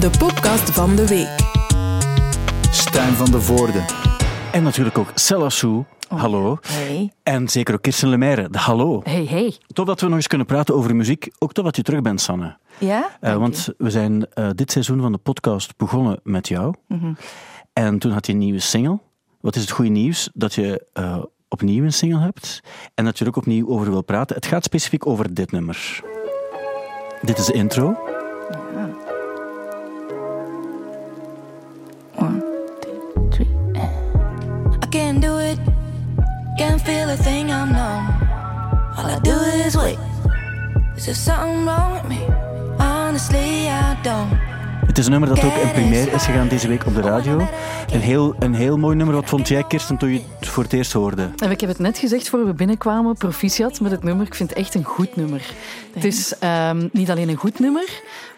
de podcast van de week. Stijn van de Voorde. En natuurlijk ook Celassou. Hallo. Hey. En zeker ook Kirsten Lemaire. Hallo. Hey, hey. Tof dat we nog eens kunnen praten over muziek. Ook tof dat je terug bent, Sanne. Ja? Eh, want we zijn eh, dit seizoen van de podcast begonnen met jou. Mhm. En toen had je een nieuwe single. Wat is het goede nieuws? Dat je eh, opnieuw een single hebt. En dat je er ook opnieuw over wil praten. Het gaat specifiek over dit nummer. Dit is de intro. Can't feel a thing I'm numb. All I do is wait. Is there something wrong with me? Honestly, I don't. Het is een nummer dat ook in première is gegaan deze week op de radio. Een heel, een heel mooi nummer. Wat vond jij, Kirsten, toen je het voor het eerst hoorde? En ik heb het net gezegd voor we binnenkwamen, proficiat met het nummer. Ik vind het echt een goed nummer. Het is ehm, niet alleen een goed nummer,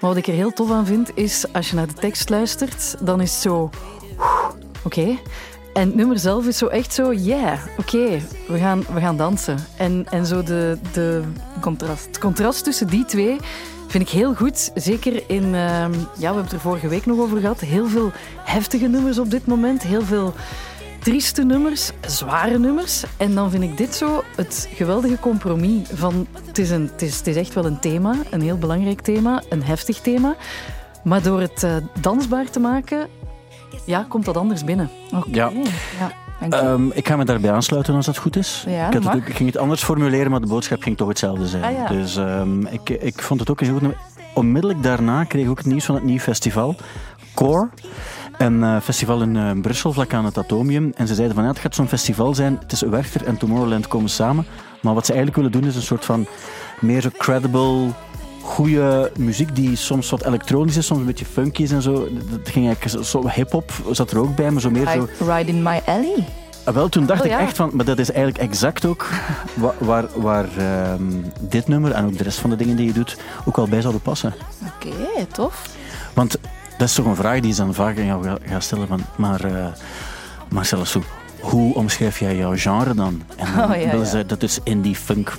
maar wat ik er heel tof aan vind, is als je naar de tekst luistert, dan is het zo... Oké. En het nummer zelf is zo echt zo, yeah, oké, we, gaan, we gaan dansen. En, en zo de, de, Contrast. het contrast tussen die twee vind ik heel goed. Zeker in, ehm, ja, we hebben het er vorige week nog over gehad, heel veel heftige nummers op dit moment, heel veel trieste nummers, zware nummers. En dan vind ik dit zo het geweldige compromis van... Het is, een, het is, het is echt wel een thema, een heel belangrijk thema, een heftig thema. Maar door het eh, dansbaar te maken, ja, komt dat anders binnen. Ja. Ja. Ehm, ik ga me daarbij aansluiten als dat goed is. Ja, ik, het ging het anders formuleren, maar de boodschap ging toch hetzelfde zijn. Ah, ja. Dus ehm, ik, ik vond het ook een heel goed nummer. Onmiddellijk daarna kreeg ik ook het nieuws van het nieuwe festival, Core. Een eh, festival in eh, Brussel, vlak aan het Atomium. En ze zeiden van ja, het gaat zo'n festival zijn. Het is Werchter en Tomorrowland komen samen. Maar wat ze eigenlijk willen doen is een soort van meer zo credible, goede muziek die soms wat elektronisch is, soms een beetje funky is en zo. Dat ging eigenlijk zo, zo hip-hop zat er ook bij, maar zo meer zo. Ride, in my alley. Ah, Wel, toen dacht Oh, ik echt van, maar dat is eigenlijk exact ook wa- waar, waar ehm, dit nummer en ook de rest van de dingen die je doet ook wel bij zouden passen. Oké, tof. Want dat is toch een vraag die ze dan vaak aan jou ga, ga stellen van, maar uh, Marcella Soep, hoe omschrijf jij jouw genre dan? En dan Oh, ja, ze, dat is indie funk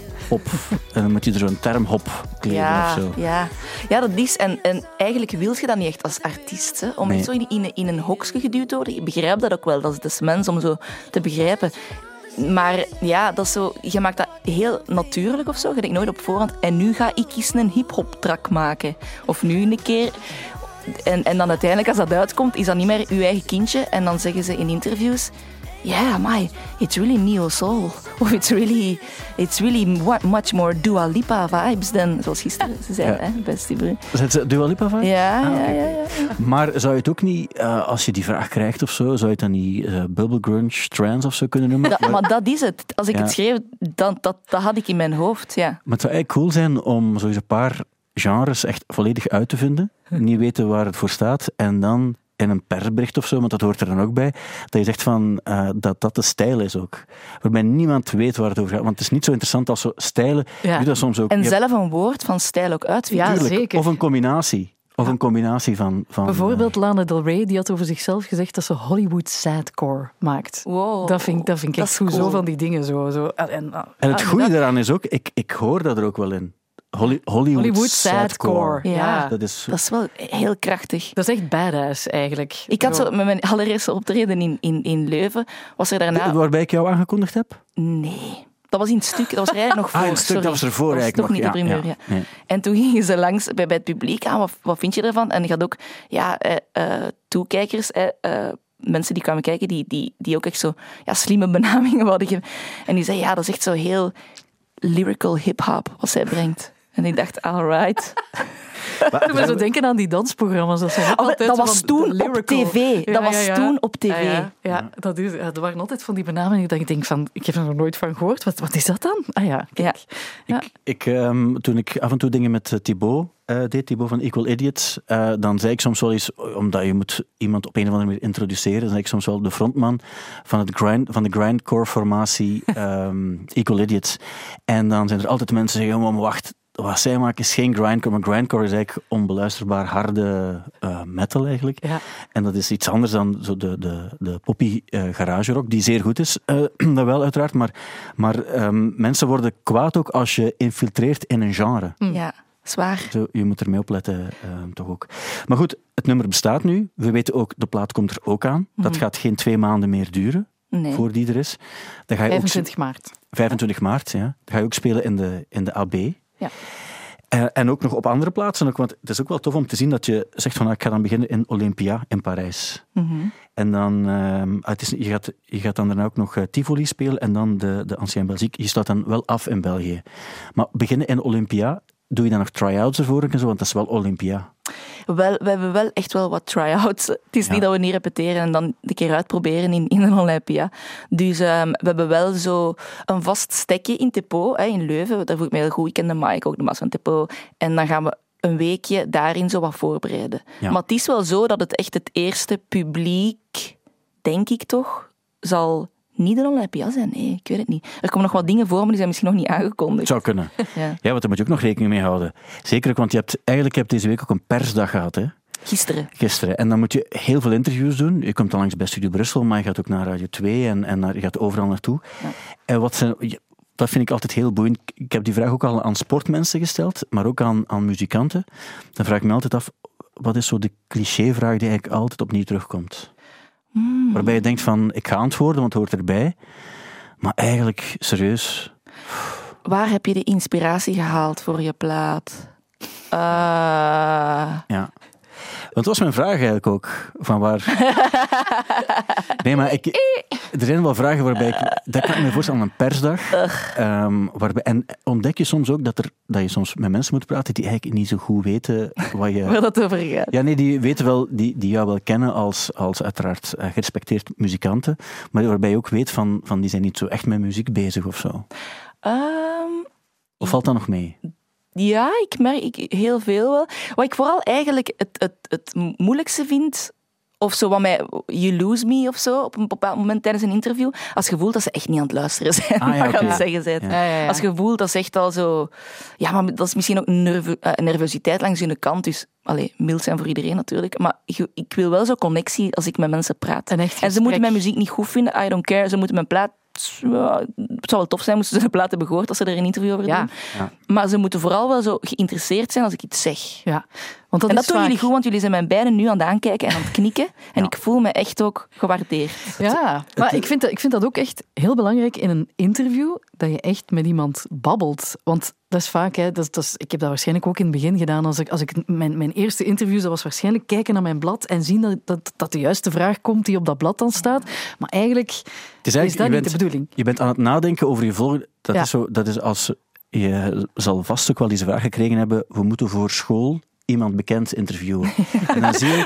en dan moet je er zo'n term hop kleden Ja, of zo. ja. ja, dat is. En, en eigenlijk wil je dat niet echt als artiest. Hè? Om Nee. niet zo in, in, in een hokje geduwd te worden. Ik begrijp dat ook wel. Dat is, is mens om zo te begrijpen. Maar ja, dat is zo, je maakt dat heel natuurlijk of zo. Je denkt nooit op voorhand. En nu ga ik eens een hip-hop track maken. Of nu een keer. En, en dan uiteindelijk, als dat uitkomt, is dat niet meer uw eigen kindje. En dan zeggen ze in interviews. Yeah, my, it's really neo soul. Of it's really, it's really mu- much more Dua Lipa vibes dan, zoals gisteren ze zei, Ja. hè. Zet ze Dua Lipa van? Ja, Ah, ja, ja, ja. Maar zou je het ook niet, eh, als je die vraag krijgt of zo, zou je het dan niet eh, bubble grunge trance of zo kunnen noemen? Dat, maar dat is het. Als ik het schreef, dan, dat, dat had ik in mijn hoofd, ja. Maar het zou eigenlijk cool zijn om sowieso een paar genres echt volledig uit te vinden. Niet weten waar het voor staat. En dan in een persbericht of zo, want dat hoort er dan ook bij, dat je zegt van, eh, dat dat de stijl is ook. Waarbij niemand weet waar het over gaat. Want het is niet zo interessant als zo stijlen. Ja. Dat soms ook. En hebt- zelf een woord van stijl ook uitvinden. Ja, tuurlijk. zeker. Of een combinatie. Of een combinatie van... van Bijvoorbeeld Lana Del Rey, die had over zichzelf gezegd dat ze Hollywood sadcore maakt. Wow. Dat vind, ik- dat vind ik Dat echt zo van die dingen. Zo, zo. En, en, En het ah, goede dat- daaraan is ook, ik, ik hoor dat er ook wel in. Holly- Hollywood, Hollywood sadcore. Ja. Ja. Dat is... Dat is wel heel krachtig. Dat is echt badass, eigenlijk. Ik had zo, met mijn allereerste optreden in, in, in Leuven, was er daarna... Waarbij ik jou aangekondigd heb? Nee. Dat was in het stuk, dat was er eigenlijk nog voor. Ah, in het stuk, sorry. dat was ervoor Dat was eigenlijk nog niet de Ja, primeur, ja. ja. Nee. En toen gingen ze langs bij, bij het publiek aan, wat, wat vind je ervan? En je had ook ja, eh, eh, toekijkers, eh, mensen die kwamen kijken, die, die, die ook echt zo ja, slimme benamingen hadden. En die zeiden, ja, dat is echt zo heel lyrical hip-hop wat zij brengt. En ik dacht, alright. Maar- Ik me zo denken aan die dansprogramma's. Dat, zijn Oh, altijd dat zo was toen de op tv. Dat was toen op tv. Ja, ja, ja, dat is, er waren altijd van die benamingen dat ik denk van, ik heb er nog nooit van gehoord. Wat, wat is dat dan? Ah ja, kijk. Ja. Ik, ehm, toen ik af en toe dingen met eh, Thibaut eh, deed, Thibaut van Equal Idiots, eh, dan zei ik soms wel eens, omdat je moet iemand op een of andere manier introduceren, dan zei ik soms wel de frontman van, het grind, van de grindcore formatie ehm, Equal Idiots. En dan zijn er altijd mensen die zeggen, oh, maar wacht, wat zij maken is geen grindcore, maar grindcore is eigenlijk onbeluisterbaar harde eh, metal eigenlijk. Ja. En dat is iets anders dan zo de, de, de poppy eh, garage rock, die zeer goed is, eh, dat wel uiteraard. Maar, maar ehm, mensen worden kwaad ook als je infiltreert in een genre. Ja. Zwaar. Zo, je moet ermee opletten, eh, toch ook. Maar goed, het nummer bestaat nu. We weten ook, de plaat komt er ook aan. Dat gaat geen twee maanden meer duren, Nee. voor die er is. Dan ga je ook 25 maart. 25 maart, ja. Dan ga je ook spelen in de, in de AB. Ja. Eh, en ook nog op andere plaatsen. Ook, want het is ook wel tof om te zien dat je zegt van ah, ik ga dan beginnen in Olympia in Parijs. Mhm. En dan, ehm, ah, het is, je, gaat, je gaat dan daarna ook nog eh, Tivoli spelen en dan de, de Ancien Belgique. Je staat dan wel af in België. Maar beginnen in Olympia, doe je dan nog try-outs ervoor en zo? Want dat is wel Olympia. Wel, we hebben wel echt wel wat try-outs. Het is Ja. niet dat we niet repeteren en dan de keer uitproberen in, in een Olympia. Dus ehm, we hebben wel zo een vast stekje in Tepo, hè, in Leuven. Daar voel ik me heel goed. Ik ken de Mike, ook de Mas van Tepo. En dan gaan we een weekje daarin zo wat voorbereiden. Ja. Maar het is wel zo dat het echt het eerste publiek, denk ik toch, zal niet een Olympia zijn. Nee, ik weet het niet. Er komen nog wat dingen voor, maar die zijn misschien nog niet aangekondigd. Het zou kunnen. Ja. Ja, want daar moet je ook nog rekening mee houden. Zeker, ook, want je hebt, eigenlijk heb je deze week ook een persdag gehad, hè? Gisteren. gisteren. En dan moet je heel veel interviews doen. Je komt dan langs bij Studio Brussel, maar je gaat ook naar Radio 2 en, en naar, je gaat overal naartoe. Ja. En wat zijn, dat vind ik altijd heel boeiend. Ik heb die vraag ook al aan sportmensen gesteld, maar ook aan, aan muzikanten. Dan vraag ik me altijd af, wat is zo de clichévraag die eigenlijk altijd opnieuw terugkomt? Hmm. Waarbij je denkt van, ik ga antwoorden, want het hoort erbij. Maar eigenlijk, serieus, Waar heb je de inspiratie gehaald voor je plaat? Eh, Ja. Want dat was mijn vraag eigenlijk ook. Van waar... Nee, maar ik, er zijn wel vragen waarbij ik... Dat kan ik me voorstellen aan een persdag. Ehm, waarbij, en ontdek je soms ook dat, er, dat je soms met mensen moet praten die eigenlijk niet zo goed weten wat je... waar dat over gaat. Ja, nee, die weten wel, die, die jou wel kennen als, als uiteraard eh, gerespecteerd muzikanten, maar waarbij je ook weet van, van die zijn niet zo echt met muziek bezig of zo. Ehm, Of valt dat nog mee? Ja, ik merk ik, heel veel wel. Wat ik vooral eigenlijk het, het, het moeilijkste vind, of zo wat mij, you lose me of zo, op een bepaald moment tijdens een interview, als je voelt dat ze echt niet aan het luisteren zijn, Ah, ja, het zeggen bent. Ja, ja, ja. Als je voelt, dat is echt al zo... Ja, maar dat is misschien ook nerve, eh, nervositeit langs hun kant, dus... Allee, mild zijn voor iedereen natuurlijk, maar ik, ik wil wel zo connectie als ik met mensen praat. Een echt En ze moeten mijn muziek niet goed vinden, I don't care. Ze moeten mijn plaat... ja, Het zou wel tof zijn moesten ze hebben gehoord als ze er een interview over Ja. doen. Ja. Maar ze moeten vooral wel zo geïnteresseerd zijn als ik iets zeg. Ja, want dat en dat doen vaak... jullie goed, want jullie zijn mij beiden nu aan het aankijken en aan het knikken. En Ja. ik voel me echt ook gewaardeerd. Ja, maar ik vind, dat, ik vind dat ook echt heel belangrijk in een interview, dat je echt met iemand babbelt. Want dat is vaak, hè, dat, is- dat is, ik heb dat waarschijnlijk ook in het begin gedaan. Als ik, als ik mijn, mijn eerste interview, dat was waarschijnlijk kijken naar mijn blad en zien dat, dat, dat de juiste vraag komt die op dat blad dan staat. Maar eigenlijk Het is eigenlijk- dat je niet bent- de bedoeling. Je bent aan het nadenken over je volgende. Dat, Ja. is zo, dat is als je zal vast ook wel deze vraag gekregen hebben. We moeten voor school iemand bekend interviewen. En dan zie je,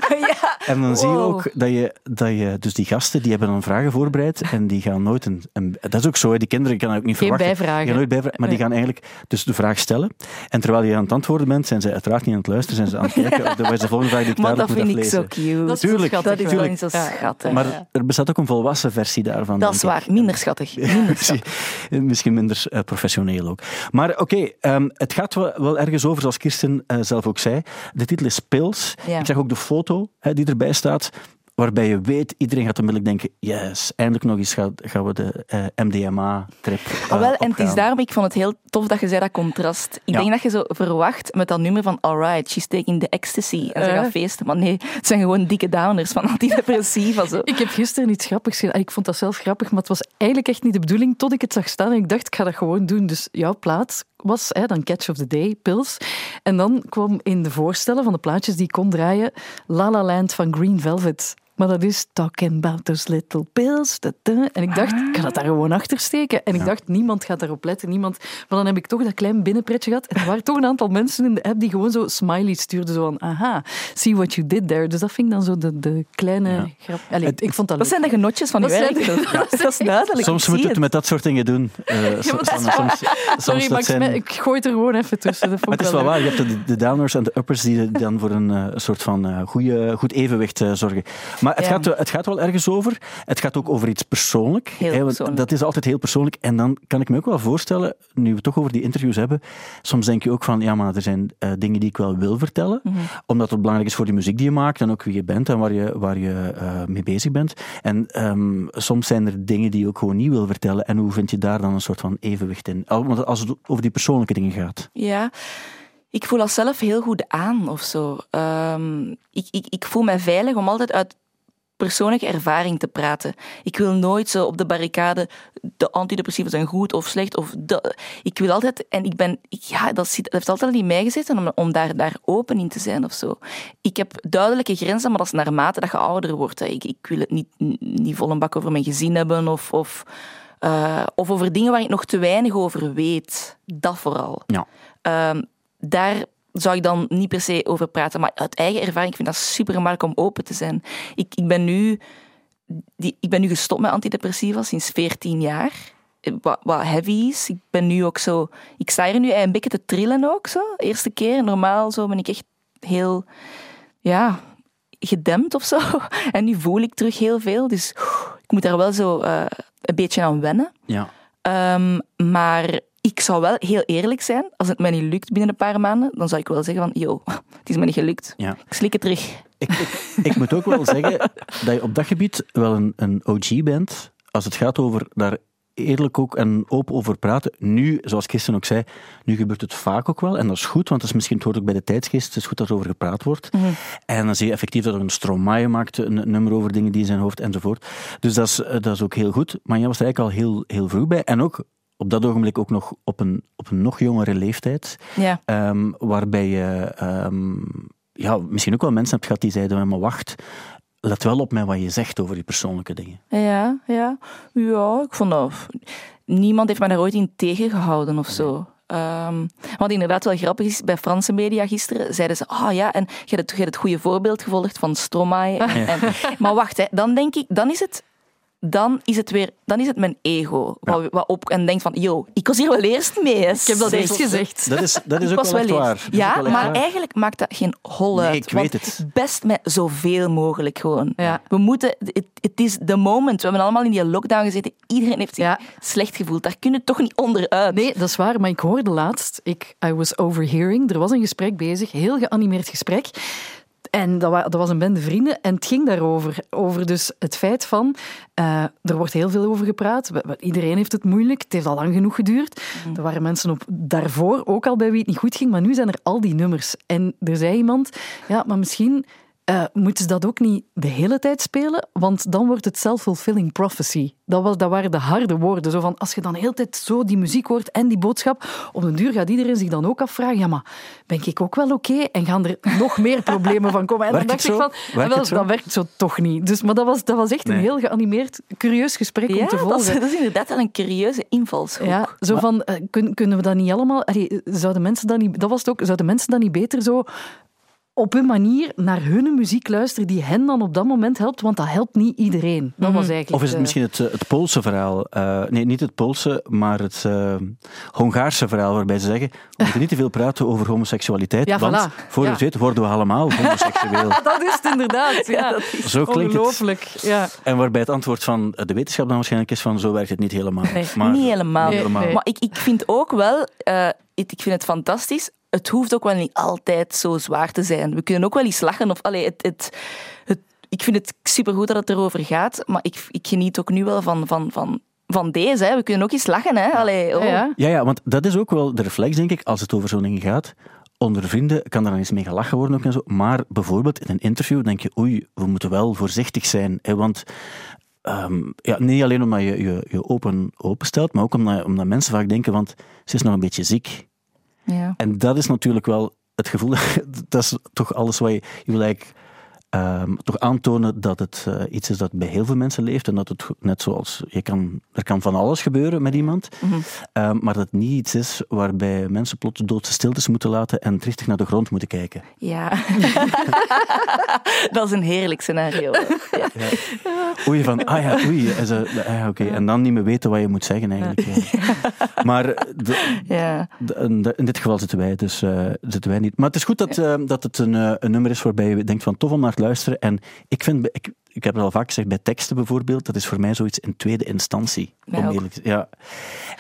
en dan zie je ook dat je, dat je, dus die gasten die hebben dan vragen voorbereid en die gaan nooit een, een- dat is ook zo, hè, die kinderen kan ook niet Geen verwachten. bijvragen. Die gaan nooit bijvragen, maar die gaan eigenlijk dus de vraag stellen. En terwijl je aan het antwoorden bent, zijn ze uiteraard niet aan het luisteren, zijn ze aan het kijken. Dat was de volgende vraag die ik Maar dat vind ik zo cute. Dat is Tuurlijk, schattig Dat is wel. zo Ja. schattig. Maar er bestaat ook een volwassen versie daarvan. dat is waar, minder schattig. Minder schattig. Misschien, minder eh, professioneel ook. Maar oké, ehm, het gaat wel, wel ergens over, zoals Kirsten eh, zelf ook zei. De titel is Pils. Ja. Ik zag ook de foto hè, die erbij staat, waarbij je weet, iedereen gaat onmiddellijk denken, yes, eindelijk nog eens gaan, gaan we de eh, MDMA-trip Ah, wel, en het is daarom, ik vond het heel tof dat je zei dat contrast. Ik Ja. denk dat je zo verwacht met dat nummer van Alright, she's taking the ecstasy. En ze Eh. gaan feesten. Maar nee, het zijn gewoon dikke downers van antidepressiva. Zo. Ik heb gisteren iets grappigs gedaan. Ik vond dat zelf grappig, maar het was eigenlijk echt niet de bedoeling tot ik het zag staan. En ik dacht, ik ga dat gewoon doen. Dus jouw plaats was hè, dan Catch of the Day, Pils. En dan kwam in de voorstellen van de plaatjes die ik kon draaien La La Land van Green Velvet. Maar dat is Talking About Those Little Pills. da, da. En ik dacht, ik ga dat daar gewoon achter steken. En ik dacht, niemand gaat daarop letten. Niemand. Maar dan heb ik toch dat klein binnenpretje gehad. En er waren toch een aantal mensen in de app die gewoon zo smileys stuurden. Zo van, aha, see what you did there. Dus dat vind ik dan zo de, de kleine Ja. grap. Allee, Het- ik vond dat Dat zijn de genotjes van je Dat zijn werk. de-? Dat is duidelijk. Soms moet zie het met dat soort dingen doen. Eh, dat soms, soms, soms Sorry, dat maar ik, zijn- smet- ik gooi het er gewoon even tussen. Dat vond Maar het is wel leuk. waar, je hebt de, de downers en de uppers die dan voor een eh, soort van eh, goede, goed evenwicht eh, zorgen. Maar het, Ja. gaat, het gaat wel ergens over. Het gaat ook over iets persoonlijk. Heel hè, persoonlijk. Dat is altijd heel persoonlijk. En dan kan ik me ook wel voorstellen, nu we het toch over die interviews hebben, soms denk je ook van, ja, maar er zijn eh, dingen die ik wel wil vertellen, Mhm. omdat het belangrijk is voor de muziek die je maakt en ook wie je bent en waar je, waar je eh, mee bezig bent. En ehm, soms zijn er dingen die je ook gewoon niet wil vertellen. En hoe vind je daar dan een soort van evenwicht in? Want als het over die persoonlijke dingen gaat. Ja. Ik voel dat zelf heel goed aan of zo. Ehm, ik, ik, ik voel mij veilig om altijd uit persoonlijke ervaring te praten. Ik wil nooit zo op de barricade de antidepressiva zijn goed of slecht. Of de, ik wil altijd, en ik ben, ik, ja, dat, zit, dat heeft altijd al in mij gezeten om, om daar, daar open in te zijn of zo. Ik heb duidelijke grenzen, maar dat is naarmate dat je ouder wordt. Hè. Ik, ik wil het niet, niet vol een bak over mijn gezin hebben of, of, uh, of over dingen waar ik nog te weinig over weet. Dat vooral. Ja. Um, daar zou ik dan niet per se over praten. Maar uit eigen ervaring, ik vind dat super gemakkelijk om open te zijn. Ik, ik, ben, nu, die, ik ben nu gestopt met antidepressiva sinds 14 jaar. Wat, wat heavy is. Ik ben nu ook zo... Ik sta hier nu een beetje te trillen ook zo. Eerste keer. Normaal zo ben ik echt heel... Ja, gedempt of zo. En nu voel ik terug heel veel. Dus ik moet daar wel zo uh, een beetje aan wennen. Ja. Um, maar ik zou wel heel eerlijk zijn. Als het mij niet lukt binnen een paar maanden, dan zou ik wel zeggen van, yo, het is me niet gelukt. Ja. Ik slik het terug. Ik, ik, ik, moet ook wel zeggen dat je op dat gebied wel een, een OG bent. Als het gaat over daar eerlijk ook en open over praten. Nu, zoals Kirsten ook zei, nu gebeurt het vaak ook wel. En dat is goed, want dat is misschien, het hoort ook bij de tijdsgeest. Het is goed dat er over gepraat wordt. Mhm. En dan zie je effectief dat er een Stromae maakt, een nummer over dingen die in zijn hoofd enzovoort. Dus dat is, dat is ook heel goed. Maar jij was er eigenlijk al heel, heel vroeg bij. En ook op dat ogenblik ook nog op een, op een nog jongere leeftijd. Ja. Ehm, waarbij je ehm, ja, misschien ook wel mensen hebt gehad die zeiden, maar wacht, let wel op met wat je zegt over die persoonlijke dingen. Ja, ja. Ja, ik vond dat... Niemand heeft mij daar ooit in tegengehouden of zo. Um, wat inderdaad wel grappig is, bij Franse media gisteren zeiden ze, ah oh ja, en je hebt, het, je hebt het goede voorbeeld gevolgd van Stromae. En, en, maar wacht, hè, dan denk ik, dan is het dan is het weer, dan is het mijn ego. Ja. Wat, wat op en denkt van, yo, ik was hier wel eerst mee. Ik heb dat eerst gezegd. Dat is, dat is ook wel, wel waar. Ja, wel maar waar. eigenlijk maakt dat geen hol uit. Nee, ik weet het. Best met zoveel mogelijk gewoon. Ja. We moeten, het is the moment. We hebben allemaal in die lockdown gezeten. Iedereen heeft zich Ja. slecht gevoeld. Daar kun je toch niet onderuit. Nee, dat is waar, maar ik hoorde laatst, ik, I was overhearing, er was een gesprek bezig, heel geanimeerd gesprek. En dat, wa dat was een bende vrienden en het ging daarover. Over dus het feit van, uh, er wordt heel veel over gepraat. Iedereen heeft het moeilijk, het heeft al lang genoeg geduurd. Er waren mensen op daarvoor ook al bij wie het niet goed ging, maar nu zijn er al die nummers. En er zei iemand, ja, maar misschien uh, moeten ze dat ook niet de hele tijd spelen, want dan wordt het self-fulfilling prophecy. Dat, was, dat waren de harde woorden. Zo van, als je dan de hele tijd zo die muziek hoort en die boodschap, op den duur gaat iedereen zich dan ook afvragen, ja, maar ben ik ook wel oké? Okay? En gaan er nog meer problemen van komen? En dan dacht ik van, werkt wel, dat werkt zo toch niet. Dus, maar dat was, dat was echt Nee. een heel geanimeerd, curieus gesprek ja, om te volgen. dat, is, dat is inderdaad wel een curieuze invalshoek. Ja, zo van, uh, kun, kunnen we dat niet allemaal... Allee, zouden mensen dat niet... Dat was het ook. Zouden mensen dat niet beter zo op hun manier naar hun muziek luisteren die hen dan op dat moment helpt, want dat helpt niet iedereen. Dat was eigenlijk... Of is het uh, misschien het, het Poolse verhaal? Uh, nee, niet het Poolse, maar het uh, Hongaarse verhaal, waarbij ze zeggen, we moeten niet te veel praten over homoseksualiteit, ja, want voilà. voor ja. je het weet worden we allemaal homoseksueel. dat is het inderdaad, ja. dat is Zo klinkt Ongelooflijk, het. ja. En waarbij het antwoord van de wetenschap dan waarschijnlijk is van, zo werkt het niet helemaal. Nee, maar, niet helemaal. Nee. Maar ik, ik vind ook wel, uh, ik vind het fantastisch het hoeft ook wel niet altijd zo zwaar te zijn. We kunnen ook wel eens lachen. Of, allee, het, het, het, ik vind het supergoed dat het erover gaat, maar ik, ik geniet ook nu wel van, van, van, van deze. Hè. We kunnen ook eens lachen. Hè. Allee, oh. ja, ja. ja, ja, want dat is ook wel de reflex, denk ik, als het over zo'n dingen gaat. Onder vrienden kan er dan eens mee gelachen worden ook en zo. Maar bijvoorbeeld in een interview denk je, oei, we moeten wel voorzichtig zijn. Hè, want um, ja, niet alleen omdat je je, je open, openstelt, maar ook omdat, omdat mensen vaak denken, want ze is nog een beetje ziek. Ja. En dat is natuurlijk wel het gevoel, dat is toch alles wat je, je wil um, toch aantonen dat het uh, iets is dat bij heel veel mensen leeft en dat het net zoals, je kan, er kan van alles gebeuren met iemand, mm -hmm. um, maar dat het niet iets is waarbij mensen plots doodse stiltes moeten laten en triestig naar de grond moeten kijken. Ja, dat is een heerlijk scenario. Ja. Ja. Oei, van, ah ja, oei, ah, ja, oké, okay. en dan niet meer weten wat je moet zeggen eigenlijk. Maar de, in dit geval zitten wij, dus uh, zitten wij niet. Maar het is goed dat, uh, dat het een, een nummer is waarbij je denkt van tof om naar te luisteren. En ik vind, ik, ik heb het al vaak gezegd, bij teksten bijvoorbeeld, dat is voor mij zoiets in tweede instantie. Om eerlijk ja.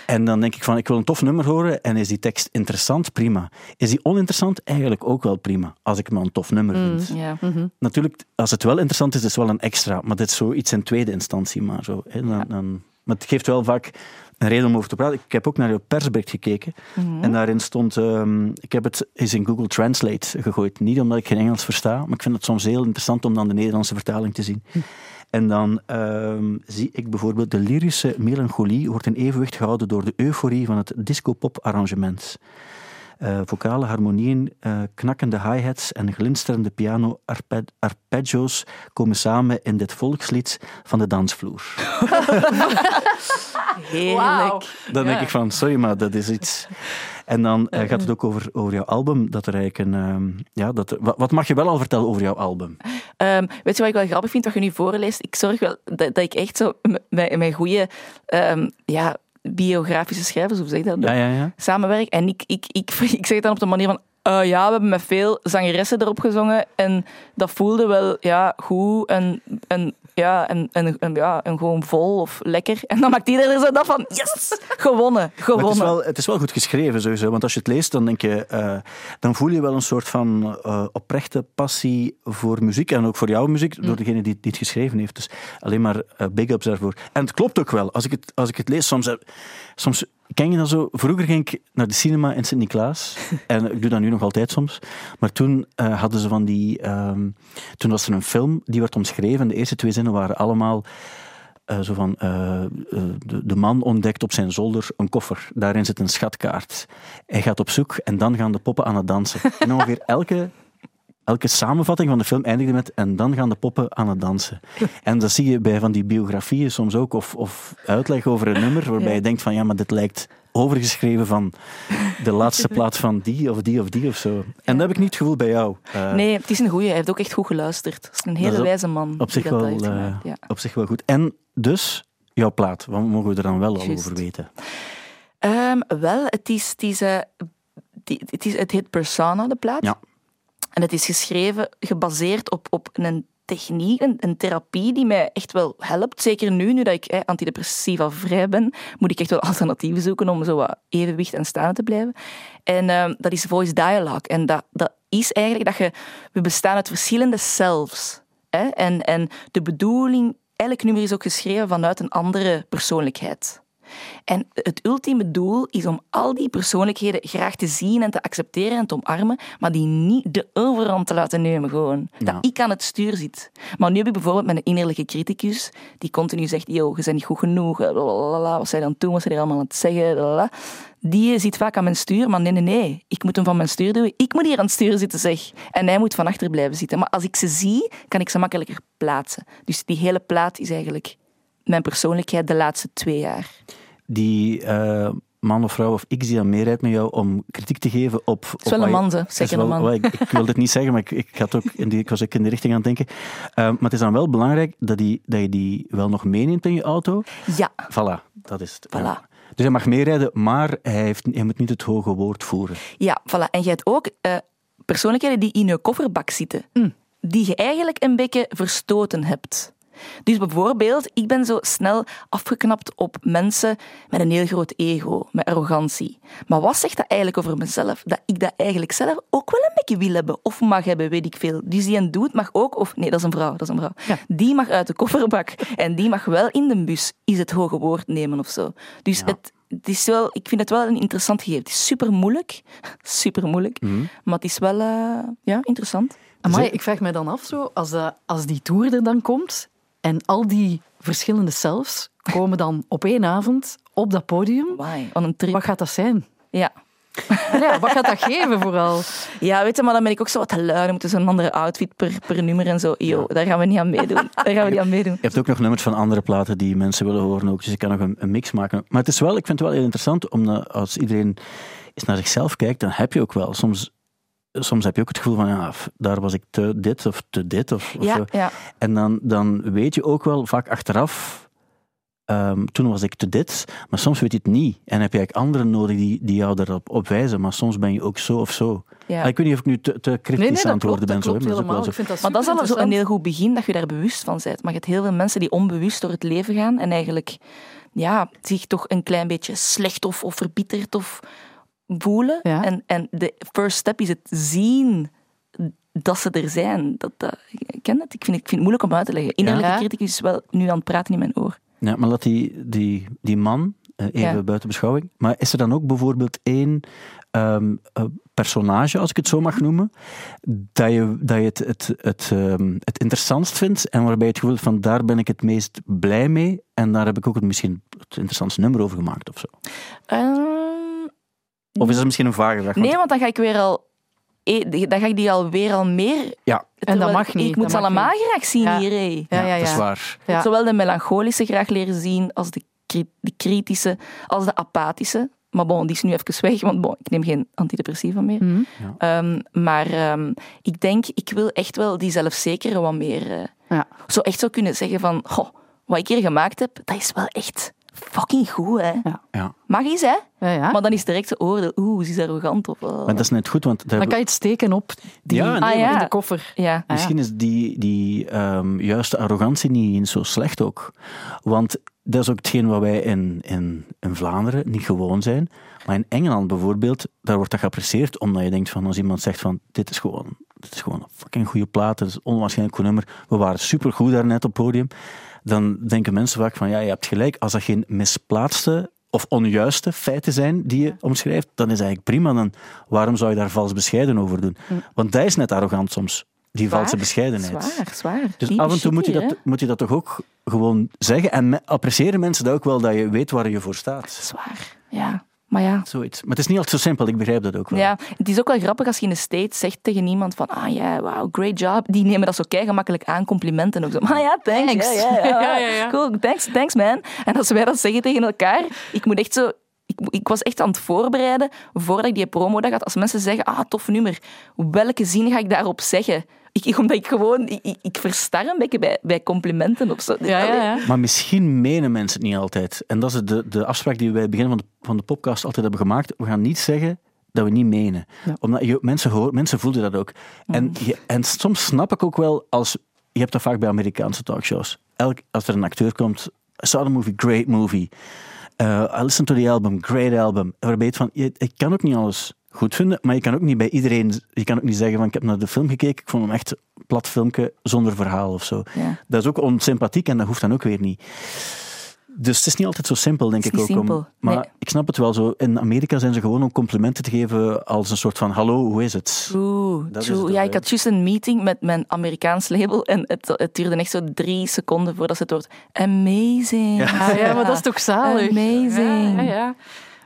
En dan denk ik van, ik wil een tof nummer horen en is die tekst interessant? Prima. Is die oninteressant? Eigenlijk ook wel prima, als ik maar een tof nummer vind. Mm, mm -hmm. Natuurlijk, als het wel interessant is, is het wel een extra, maar dit is zoiets in tweede instantie maar zo. Hè, dan, ja. dan, Maar het geeft wel vaak een reden om over te praten. Ik heb ook naar je persbericht gekeken. En daarin stond... ehm, ik heb het eens in Google Translate gegooid. Niet omdat ik geen Engels versta, maar ik vind het soms heel interessant om dan de Nederlandse vertaling te zien. En dan ehm, zie ik bijvoorbeeld de lyrische melancholie wordt in evenwicht gehouden door de euforie van het disco-pop-arrangement. Eh, vocale harmonieën, eh, knakkende hi-hats en glinsterende piano arpe- arpeggios komen samen in dit volkslied van de dansvloer. Heerlijk. Dan denk Ja. ik van, sorry, maar dat is iets. En dan eh, gaat het ook over, over jouw album. Dat er eigenlijk een, ehm, ja, dat wat, wat mag je wel al vertellen over jouw album? Ehm, weet je wat ik wel grappig vind, wat je nu voorleest? Ik zorg wel dat, dat ik echt zo m- met, met goede ehm, ja, biografische schrijvers, hoe zeg je dat? Ja, ja, ja. samenwerk. En ik, ik, ik, ik zeg het dan op de manier van... eh, ja, we hebben met veel zangeressen erop gezongen. En dat voelde wel ja, goed en, en, ja, en, en, en, ja, en gewoon vol of lekker. En dan maakt iedereen zo dat van... Yes! Gewonnen, Maar het, is gewonnen. wel, het is wel goed geschreven sowieso. Want als je het leest, dan denk je... eh, dan voel je wel een soort van eh, oprechte passie voor muziek. En ook voor jouw muziek, Mm. door degene die, die het geschreven heeft. Dus alleen maar big ups daarvoor. En het klopt ook wel. Als ik het, als ik het lees, soms... soms Ken je dat zo? Vroeger ging ik naar de cinema in Sint-Niklaas. en ik doe dat nu nog altijd soms. Maar toen eh, hadden ze van die... ehm, toen was er een film, die werd omschreven. De eerste twee zinnen waren allemaal... eh, zo van, eh, de, de man ontdekt op zijn zolder een koffer. Daarin zit een schatkaart. Hij gaat op zoek en dan gaan de poppen aan het dansen. En ongeveer elke, elke samenvatting van de film eindigde met en dan gaan de poppen aan het dansen. En dat zie je bij van die biografieën soms ook, of, of uitleg over een nummer, waarbij Ja. je denkt van ja, maar dit lijkt overgeschreven van de laatste plaat van die of die of die of zo. En dat heb ik niet het gevoel bij jou. Eh, Nee, het is een goeie. Hij heeft ook echt goed geluisterd. Het is een hele op- wijze man. op zich wel, eh, ja. op zich wel goed. En dus, jouw plaat, wat mogen we er dan wel al over weten? Ehm, wel, het is, het, is, eh, die- het, is, het heet Persona, de plaat. Ja. En het is geschreven, gebaseerd op, op een techniek, een, therapie die mij echt wel helpt. Zeker nu, nu dat ik antidepressiva vrij ben, moet ik echt wel alternatieven zoeken om zo wat evenwicht en staan te blijven. En ehm, dat is voice dialogue. En dat, dat is eigenlijk dat je... We bestaan uit verschillende. Hè? En, en de bedoeling... Elk nummer is ook geschreven vanuit een andere persoonlijkheid. En het ultieme doel is om al die persoonlijkheden graag te zien en te accepteren en te omarmen, maar die niet de overhand te laten nemen gewoon. Ja. Dat ik aan het stuur zit. Maar nu heb ik bijvoorbeeld met een innerlijke criticus die continu zegt, yo, je bent niet goed genoeg, eh, blablabla, wat zij dan doen, wat zij er allemaal aan het zeggen. Die zit vaak aan mijn stuur, maar nee, nee, nee. Ik moet hem van mijn stuur duwen. Ik moet hier aan het stuur zitten, zeg. En hij moet van achter blijven zitten. Maar als ik ze zie, kan ik ze makkelijker plaatsen. Dus die hele plaat is eigenlijk mijn persoonlijkheid de laatste twee jaar. Die eh, man of vrouw of x die aan meerijdt met jou om kritiek te geven op... Het is wel een man, Zeker wel- een man. ik, ik wilde het niet zeggen, maar ik, ik, had ook in die, ik was ook in die richting aan het denken. Eh, maar het is dan wel belangrijk dat, die, dat je die wel nog meeneemt in je auto. Ja, Voilà, dat is het. Voilà. Ja. Dus hij mag meerijden, maar hij, heeft, hij moet niet het hoge woord voeren. ja, voilà. En je hebt ook eh, persoonlijkheden die in je kofferbak zitten. Die je eigenlijk een beetje verstoten hebt. Dus bijvoorbeeld, ik ben zo snel afgeknapt op mensen met een heel groot ego, met arrogantie. Maar wat zegt dat eigenlijk over mezelf? Dat ik dat eigenlijk zelf ook wel een beetje wil hebben of mag hebben, weet ik veel. Dus die een doet mag ook, of nee, dat is een vrouw, dat is een vrouw. Ja. Die mag uit de kofferbak en die mag wel in de bus is het hoge woord nemen of zo. Dus Ja. het, het is wel, ik vind het wel een interessant gegeven. Het is super moeilijk, super moeilijk, maar het is wel eh, ja, interessant. Amai, ik vraag me dan af, zo, als, dat, als die tour er dan komt en al die verschillende selves komen dan op één avond op dat podium, Why? On een trip. wat gaat dat zijn? Ja. Ja, wat gaat dat geven vooral? ja, weet je, maar dan ben ik ook zo wat te lui. Dan moeten zo'n andere outfit per, per nummer en zo. Yo, daar gaan we niet aan meedoen. Daar gaan we niet aan meedoen. Je hebt ook nog nummers van andere platen die mensen willen horen ook, dus je kan nog een, een mix maken. Maar het is wel, ik vind het wel heel interessant, omdat als iedereen eens naar zichzelf kijkt, dan heb je ook wel soms... Soms heb je ook het gevoel van, ja, daar was ik te dit of te dit. Of, of Ja, zo. ja. En dan, dan weet je ook wel vaak achteraf, ehm, toen was ik te dit, maar soms weet je het niet. En heb je eigenlijk anderen nodig die, die jou daarop op wijzen, maar soms ben je ook zo of zo. ja. Ah, ik weet niet of ik nu te, te Nee, nee, aan het worden ben. zo, maar dat is ook helemaal. wel zo. Ik vind dat Maar dat is al zo een heel goed begin, dat je daar bewust van bent. Maar je hebt heel veel mensen die onbewust door het leven gaan en eigenlijk ja, zich toch een klein beetje slecht of, of verbitterd of voelen. Ja. En, en de first step is het zien dat ze er zijn. Dat, dat, ik ken het, ik vind, ik vind het moeilijk om uit te leggen. Innerlijke Ja. criticus is wel nu aan het praten in mijn oor. Ja, maar laat die, die, die man eh, even Ja. buiten beschouwing. Maar is er dan ook bijvoorbeeld één ehm, eh, personage, als ik het zo mag noemen, dat je, dat je het, het, het, ehm, het interessantst vindt en waarbij je het gevoel hebt van daar ben ik het meest blij mee en daar heb ik ook het, misschien het interessantste nummer over gemaakt of zo? Ehm, Of is dat misschien een vage vraag? Want- nee, want dan ga ik weer al... eh, Dan ga ik die alweer al meer... Ja, Terwijl mag niet, Ik moet dat ze allemaal niet. graag zien Ja. hier. hé. Ja, ja, dat is ja. waar. Ja. Zowel de melancholische graag leren zien als de, de kritische, als de apathische. Maar bon, die is nu even weg, want bon, ik neem geen antidepressiva meer. Mhm. Ehm, maar ehm, ik denk, ik wil echt wel die zelfzekere wat meer... eh, Ja. Zo echt zo kunnen zeggen van... Goh, wat ik hier gemaakt heb, dat is wel echt fucking goed, hè. Ja. Ja. Mag eens, hè. Ja, ja. Maar dan is direct de oordeel, oeh, ze is arrogant. Of, eh, Maar dat is net goed, want daar Dan kan je het steken op die Ja, nee, Ah, ja. in de koffer. Ja. Ah, ja. Misschien is die, die ehm, juiste arrogantie niet eens zo slecht ook. Want dat is ook hetgeen wat wij in, in, in Vlaanderen niet gewoon zijn. Maar in Engeland bijvoorbeeld, daar wordt dat geapprecieerd omdat je denkt van als iemand zegt van dit is gewoon, dit is gewoon een fucking goede plaat, dit is een onwaarschijnlijk goed nummer, we waren supergoed daarnet op het podium, dan denken mensen vaak van ja, je hebt gelijk, als dat geen misplaatste of onjuiste feiten zijn die je omschrijft, dan is eigenlijk prima. Dan waarom zou je daar vals bescheiden over doen? Want dat is net arrogant soms, die valse Zwaar, bescheidenheid. Zwaar, zwaar. Dus af en toe moet je, dat, moet je dat toch ook gewoon zeggen. En me- appreciëren mensen dat ook wel, dat je weet waar je voor staat. Zwaar, ja. Maar ja. Zoiets. Maar het is niet altijd zo simpel, ik begrijp dat ook wel. Ja, het is ook wel grappig als je in de States zegt tegen iemand van ah ja, wow, great job. Die nemen dat zo kei gemakkelijk aan, complimenten ook zo. Ah ja, thanks. Thanks. Ja, ja, ja, Ja, ja, ja. Cool, thanks, thanks man. En als wij dat zeggen tegen elkaar, ik moet echt zo... Ik, ik was echt aan het voorbereiden voordat ik die promo had. Als mensen zeggen, ah, tof nummer, welke zin ga ik daarop zeggen? Ik, omdat ik gewoon, ik, ik, ik verstar een beetje bij, bij complimenten of zo. Ja, ja, ja. Maar misschien menen mensen het niet altijd. En dat is de, de afspraak die we bij het begin van de, van de podcast altijd hebben gemaakt. We gaan niet zeggen dat we niet menen. Omdat je, mensen, hoor, mensen voelen dat ook. En, je, en soms snap ik ook wel als... Je hebt dat vaak bij Amerikaanse talkshows. Elk, als er een acteur komt... Saw the movie, great movie. Uh, I listened to the album, great album. Waarbij het van... Je, ik kan ook niet alles goed vinden, maar je kan ook niet bij iedereen... Je kan ook niet zeggen van, ik heb naar de film gekeken, ik vond hem echt een plat filmpje zonder verhaal of zo. Ja. Dat is ook onsympathiek en dat hoeft dan ook weer niet. Dus het is niet altijd zo simpel, denk ik ook. Om, maar nee. ik snap het wel zo. In Amerika zijn ze gewoon om complimenten te geven als een soort van: hallo, hoe is het? True, Dat is true. het Ja, ik had juist een meeting met mijn Amerikaans label en het, het duurde echt zo drie seconden voordat ze het woord amazing. Ah, ja, maar dat is toch zalig? Amazing. Ja, ja, ja.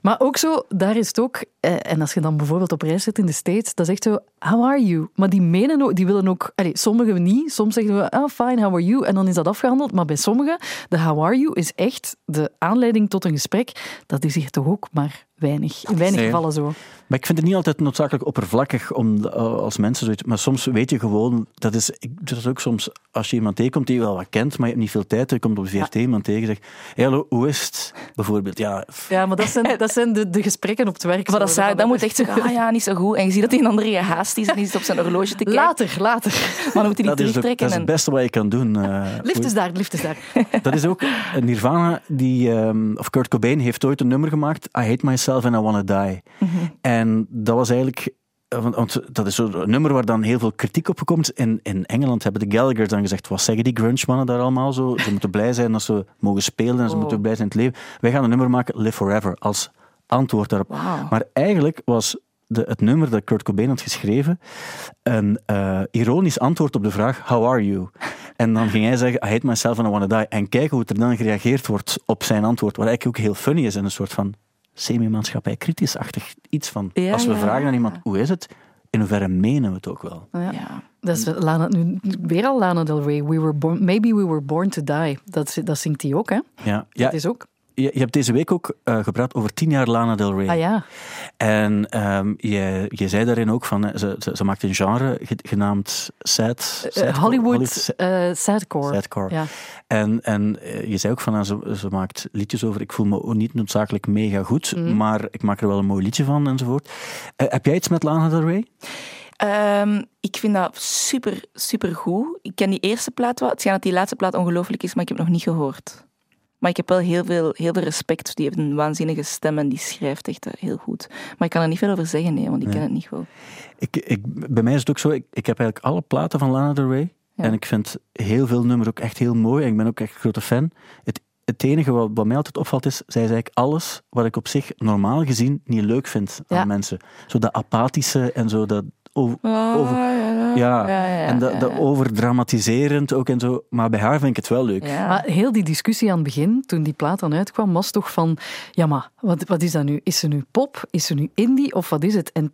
Maar ook zo, daar is het ook, eh, en als je dan bijvoorbeeld op reis zit in de States, dat is echt zo, how are you? Maar die menen ook, die willen ook, allee, sommigen niet, soms zeggen we, oh fine, how are you? En dan is dat afgehandeld, maar bij sommigen, de how are you is echt de aanleiding tot een gesprek. Dat is hier toch ook maar weinig, in weinig Nee. gevallen zo. Maar ik vind het niet altijd noodzakelijk oppervlakkig om, de- als mensen zoiets. Maar soms weet je gewoon, dat is, ik doe dat ook soms als je iemand tegenkomt die je wel wat kent, maar je hebt niet veel tijd. Je komt op de VRT iemand tegen en zegt: hey, hallo, hoe is het? Bijvoorbeeld. Ja, Ja, maar dat zijn, dat zijn de, de gesprekken op het werk. Maar dat, zou, dat moet echt zeggen, ah ja, niet zo goed. En je ziet dat die een andere gehaast is en die zit op zijn horloge te kijken. Later, later. Maar dan moet hij is, ook, dat terugtrekken. is het beste wat je kan doen. eh, Lift is daar, lift is daar. Dat is ook Nirvana, die, ehm, of Kurt Cobain heeft ooit een nummer gemaakt, I Hate Myself and I Wanna Die. En dat was eigenlijk, eh, want, want dat is zo'n nummer waar dan heel veel kritiek op komt. In, in Engeland hebben de Gallagher's dan gezegd, wat zeggen die grunge-mannen daar allemaal zo? Ze moeten blij zijn dat ze mogen spelen en ze Oh. moeten blij zijn in het leven. Wij gaan een nummer maken, Live Forever, als antwoord daarop. Maar eigenlijk was de, het nummer dat Kurt Cobain had geschreven een eh, ironisch antwoord op de vraag How are you? En dan ging hij zeggen I hate myself and I wanna die. En kijken hoe er dan gereageerd wordt op zijn antwoord. Wat eigenlijk ook heel funny is en een soort van semi-maatschappij kritisch-achtig iets van. Ja, als we ja, vragen ja. aan iemand hoe is het, in hoeverre menen we het ook wel. Ja. Ja. Dat is Lana, nu, weer al Lana Del Rey. We were born, maybe we were born to die. Dat, dat zingt hij ook, hè? Ja, ja Dat is ook. Je, je hebt deze week ook eh, gepraat over tien jaar Lana Del Rey. Ah ja. En ehm, je, je zei daarin ook van, eh, ze, ze, ze maakt een genre ge- genaamd sad, Eh, sadcore- Hollywood eh sadcore. sadcore. Ja. En, en eh, je zei ook van, eh, ze, ze maakt liedjes over, ik voel me ook niet noodzakelijk mega goed, Mhm. maar ik maak er wel een mooi liedje van enzovoort. Eh, heb jij iets met Lana Del Rey? Ehm, ik vind dat super, super goed. Ik ken die eerste plaat wel. Het schijnt dat die laatste plaat ongelooflijk is, maar ik heb het nog niet gehoord. Maar ik heb wel heel veel, heel veel respect. Die heeft een waanzinnige stem en die schrijft echt heel goed. Maar ik kan er niet veel over zeggen, nee, want ik Nee. ken het niet goed. Ik, ik, bij mij is het ook zo, ik, ik heb eigenlijk alle platen van Lana Del Rey. Ja. En ik vind heel veel nummers ook echt heel mooi. En ik ben ook echt een grote fan. Het het enige wat, wat mij altijd opvalt is, zij is eigenlijk alles wat ik op zich normaal gezien niet leuk vind aan Ja. mensen. Zo dat apathische en zo dat... Over, over- ja, ja, ja, ja, en dat, ja, dat ja. overdramatiserend ook en zo. Maar bij haar vind ik het wel leuk. Ja. Maar heel die discussie aan het begin, toen die plaat dan uitkwam, was toch van, ja maar, wat, wat is dat nu? Is ze nu pop? Is ze nu indie? Of wat is het? En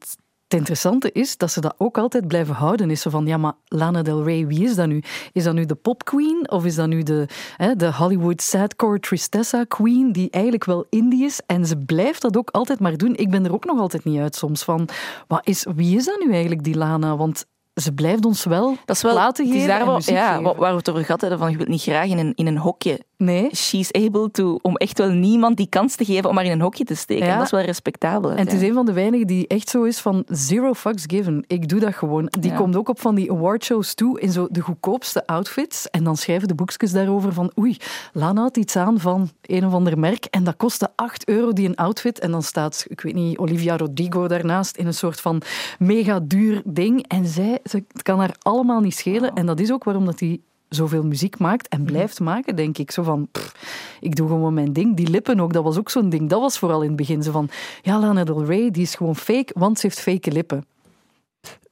het interessante is dat ze dat ook altijd blijven houden. Is van, ja maar Lana Del Rey, wie is dat nu? Is dat nu de pop queen? Of is dat nu de, hè, de Hollywood sadcore Tristessa queen, die eigenlijk wel indie is? En ze blijft dat ook altijd maar doen. Ik ben er ook nog altijd niet uit soms van, wat is, wie is dat nu eigenlijk, die Lana? Want ze blijft ons wel, Dat is wel is geven daar wel- ja, geven. waar we het over gehad hebben, van je wilt niet graag in een, in een hokje. Nee. She's able to, om echt wel niemand die kans te geven om haar in een hokje te steken. Ja. En dat is wel respectabel. En het is een van de weinigen die echt zo is van zero fucks given. Ik doe dat gewoon. Die Ja. komt ook op van die awardshows toe in zo de goedkoopste outfits. En dan schrijven de boekjes daarover van oei, Lana had iets aan van een of ander merk en dat kostte 8 euro die een outfit. En dan staat, ik weet niet, Olivia Rodrigo daarnaast in een soort van mega duur ding. En zij, het kan haar allemaal niet schelen. En dat is ook waarom dat die zoveel muziek maakt en blijft maken, denk ik. Zo van, pff, ik doe gewoon mijn ding. Die lippen ook, dat was ook zo'n ding. Dat was vooral in het begin zo van, ja, Lana Del Rey, die is gewoon fake, want ze heeft fake lippen.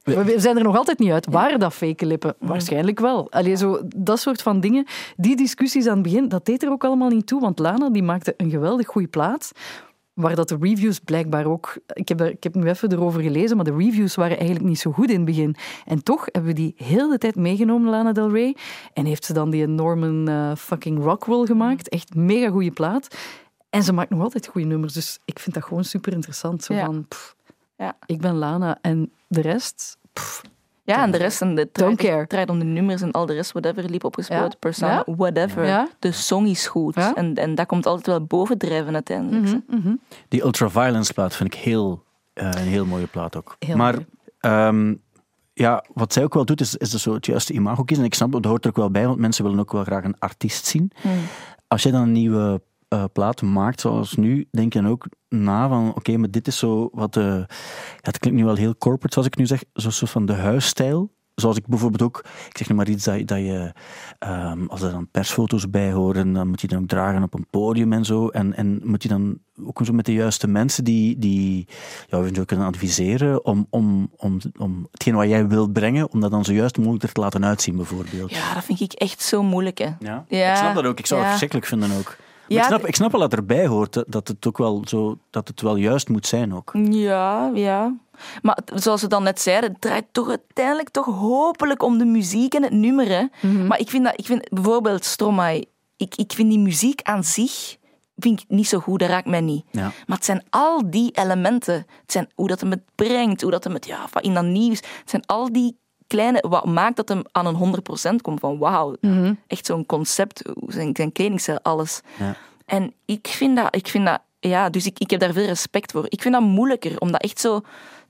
We we zijn er nog altijd niet uit. Waren dat fake lippen? Waarschijnlijk wel. Allee, zo, dat soort van dingen. Die discussies aan het begin, dat deed er ook allemaal niet toe. Want Lana die maakte een geweldig goede plaat. Waar dat de reviews blijkbaar ook... Ik heb, er, ik heb nu even erover gelezen, maar de reviews waren eigenlijk niet zo goed in het begin. En toch hebben we die heel de tijd meegenomen, Lana Del Rey. En heeft ze dan die Norman eh, fucking Rockwell gemaakt. Echt mega goede plaat. En ze maakt nog altijd goede nummers. Dus ik vind dat gewoon super interessant. Zo Ja. van, pff, Ja. ik ben Lana en de rest... pff, Ja, en de rest, en het draait om de nummers en al de rest, whatever, liep opgespeeld, Ja. persona, Ja. whatever. Ja. De song is goed. Ja. En, en dat komt altijd wel bovendrijven uiteindelijk. mhm, mhm. Die Ultraviolence plaat vind ik heel, eh, een heel mooie plaat ook. Heel maar ehm, ja, wat zij ook wel doet, is, is dus zo het juiste imago kiezen. En ik snap, dat hoort er ook wel bij, want mensen willen ook wel graag een artiest zien. Mm. Als je dan een nieuwe eh, plaat maakt, zoals nu, denk je dan ook na van, oké, maar dit is zo wat de... Ja, het klinkt nu wel heel corporate, zoals ik nu zeg, zo'n soort van de huisstijl. Zoals ik bijvoorbeeld ook, ik zeg nu maar iets dat, je- dat je, ehm, als er dan persfoto's bij horen, dan moet je dan ook dragen op een podium en zo. En, en moet je dan ook zo met de juiste mensen die, die jou eventueel kunnen adviseren om, om, om, om hetgeen wat jij wilt brengen, om dat dan zo juist mogelijk er te laten uitzien, bijvoorbeeld. Ja, dat vind ik echt zo moeilijk. Hè. Ja, Ja, ik snap dat ook. Ik zou ja. het verschrikkelijk vinden ook. Ja, ik, snap, ik snap wel dat erbij hoort, dat- het ook wel zo, dat het wel juist moet zijn ook. Ja, ja. Maar zoals we dan net zeiden, het draait toch uiteindelijk toch hopelijk om de muziek en het nummer. Hè. Mhm. Maar ik vind, dat, ik vind bijvoorbeeld Stromae, ik, ik vind die muziek aan zich vind ik niet zo goed, dat raakt mij niet. Ja. Maar het zijn al die elementen. Het zijn hoe dat hem het brengt, hoe dat hem het, ja, van in dat nieuws. Het zijn al die kleine, wat maakt dat hem aan een 100% komt van wauw, Mhm. echt zo'n concept, zijn, zijn kledingstijl, alles. Ja. En ik vind dat, ik vind dat ja, dus ik, ik heb daar veel respect voor. Ik vind dat moeilijker om dat echt zo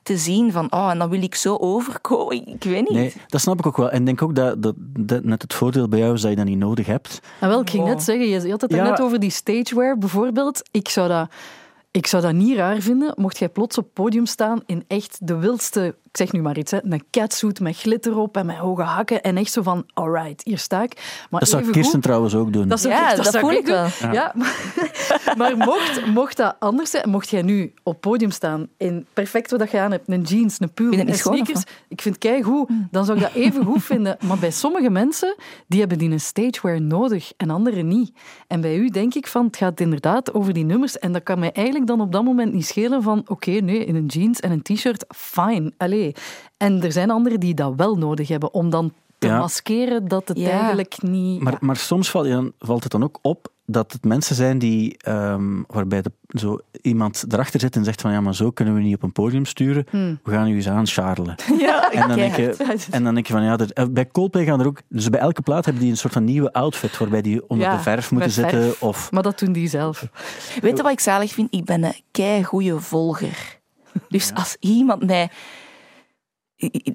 te zien van, oh, en dan wil ik zo overkomen. Ik, weet niet. Nee, dat snap ik ook wel. En ik denk ook dat, dat, dat net het voordeel bij jou is dat je dat niet nodig hebt. Ah, wel, ik ging Oh. net zeggen, je had het er Ja. net over die stagewear bijvoorbeeld. Ik zou dat, ik zou dat niet raar vinden, mocht jij plots op het podium staan in echt de wildste, ik zeg nu maar iets, hè, een catsuit met glitter op en met hoge hakken en echt zo van, alright, hier sta ik. Maar Dat zou evengoed- Kirsten trouwens ook doen. Dat, zou Ja, ik- dat zou voel ik doen. wel. Ja. maar, maar mocht, mocht dat anders zijn, mocht jij nu op het podium staan in perfect wat je aan hebt, een jeans, een pull en sneakers, ik vind het goed, dan zou ik dat even goed vinden. Maar bij sommige mensen, die hebben die een stagewear nodig en anderen niet. En bij u denk ik van, het gaat inderdaad over die nummers en dat kan mij eigenlijk dan op dat moment niet schelen van, oké, nee, in een jeans en een t-shirt, fine, allee. En er zijn anderen die dat wel nodig hebben om dan te Ja. maskeren dat het Ja. eigenlijk niet... Maar, ja. maar soms valt, dan, valt het dan ook op dat het mensen zijn die, ehm, waarbij de, zo iemand erachter zit en zegt van ja, maar zo kunnen we niet op een podium sturen. Hmm. We gaan u eens aanscharrelen. Ja, En dan, denk je, keihard. en dan denk je van ja, er- eh, bij Coldplay gaan er ook, dus bij elke plaat hebben die een soort van nieuwe outfit waarbij die onder Ja, de verf moeten verf. zitten. Of, Maar dat doen die zelf. Weet je wat ik zalig vind? Ik ben een kei goede volger. Dus als iemand mij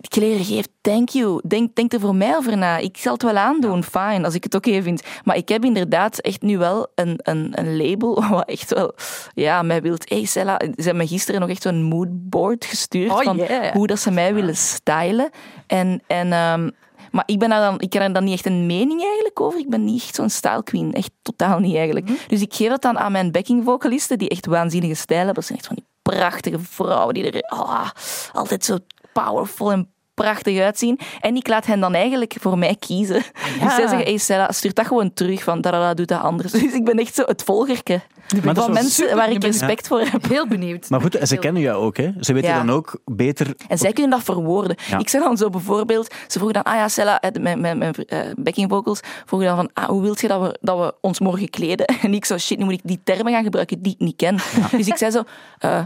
kleren geeft, thank you. Denk, denk er voor mij over na. Ik zal het wel aandoen, fine, als ik het oké vind. Maar ik heb inderdaad echt nu wel een, een, een label wat echt wel, ja, mij wilt. Hey Sella, ze hebben me gisteren nog echt zo'n moodboard gestuurd Oh, van yeah. hoe dat ze mij willen stylen. En, en, ehm, Maar ik, ben daar dan, ik heb dan niet echt een mening eigenlijk over. Ik ben niet echt zo'n style queen. Echt totaal niet eigenlijk. Mhm. Dus ik geef dat dan aan mijn backing vocalisten, die echt waanzinnige stijl hebben. Dat zijn echt van die prachtige vrouwen die er ah, altijd zo powerful en prachtig uitzien. En ik laat hen dan eigenlijk voor mij kiezen. Dus zij zeggen, hey Stella, stuur dat gewoon terug, van da doe dat anders. Dus ik ben echt zo het volgerke Maar dat van mensen super. waar ik respect voor heb. Heel benieuwd. Maar goed, en ze kennen jou ook, hè? Ze weten Ja. dan ook beter... En zij kunnen dat verwoorden. Ja. Ik zeg dan zo bijvoorbeeld, ze vroegen dan, ah ja, Stella, mijn, mijn, mijn eh, backing vocals, vroegen dan van, ah, hoe wilt je dat we, dat we ons morgen kleden? En ik zo, shit, nu moet ik die termen gaan gebruiken die ik niet ken. Dus ik zei zo, eh,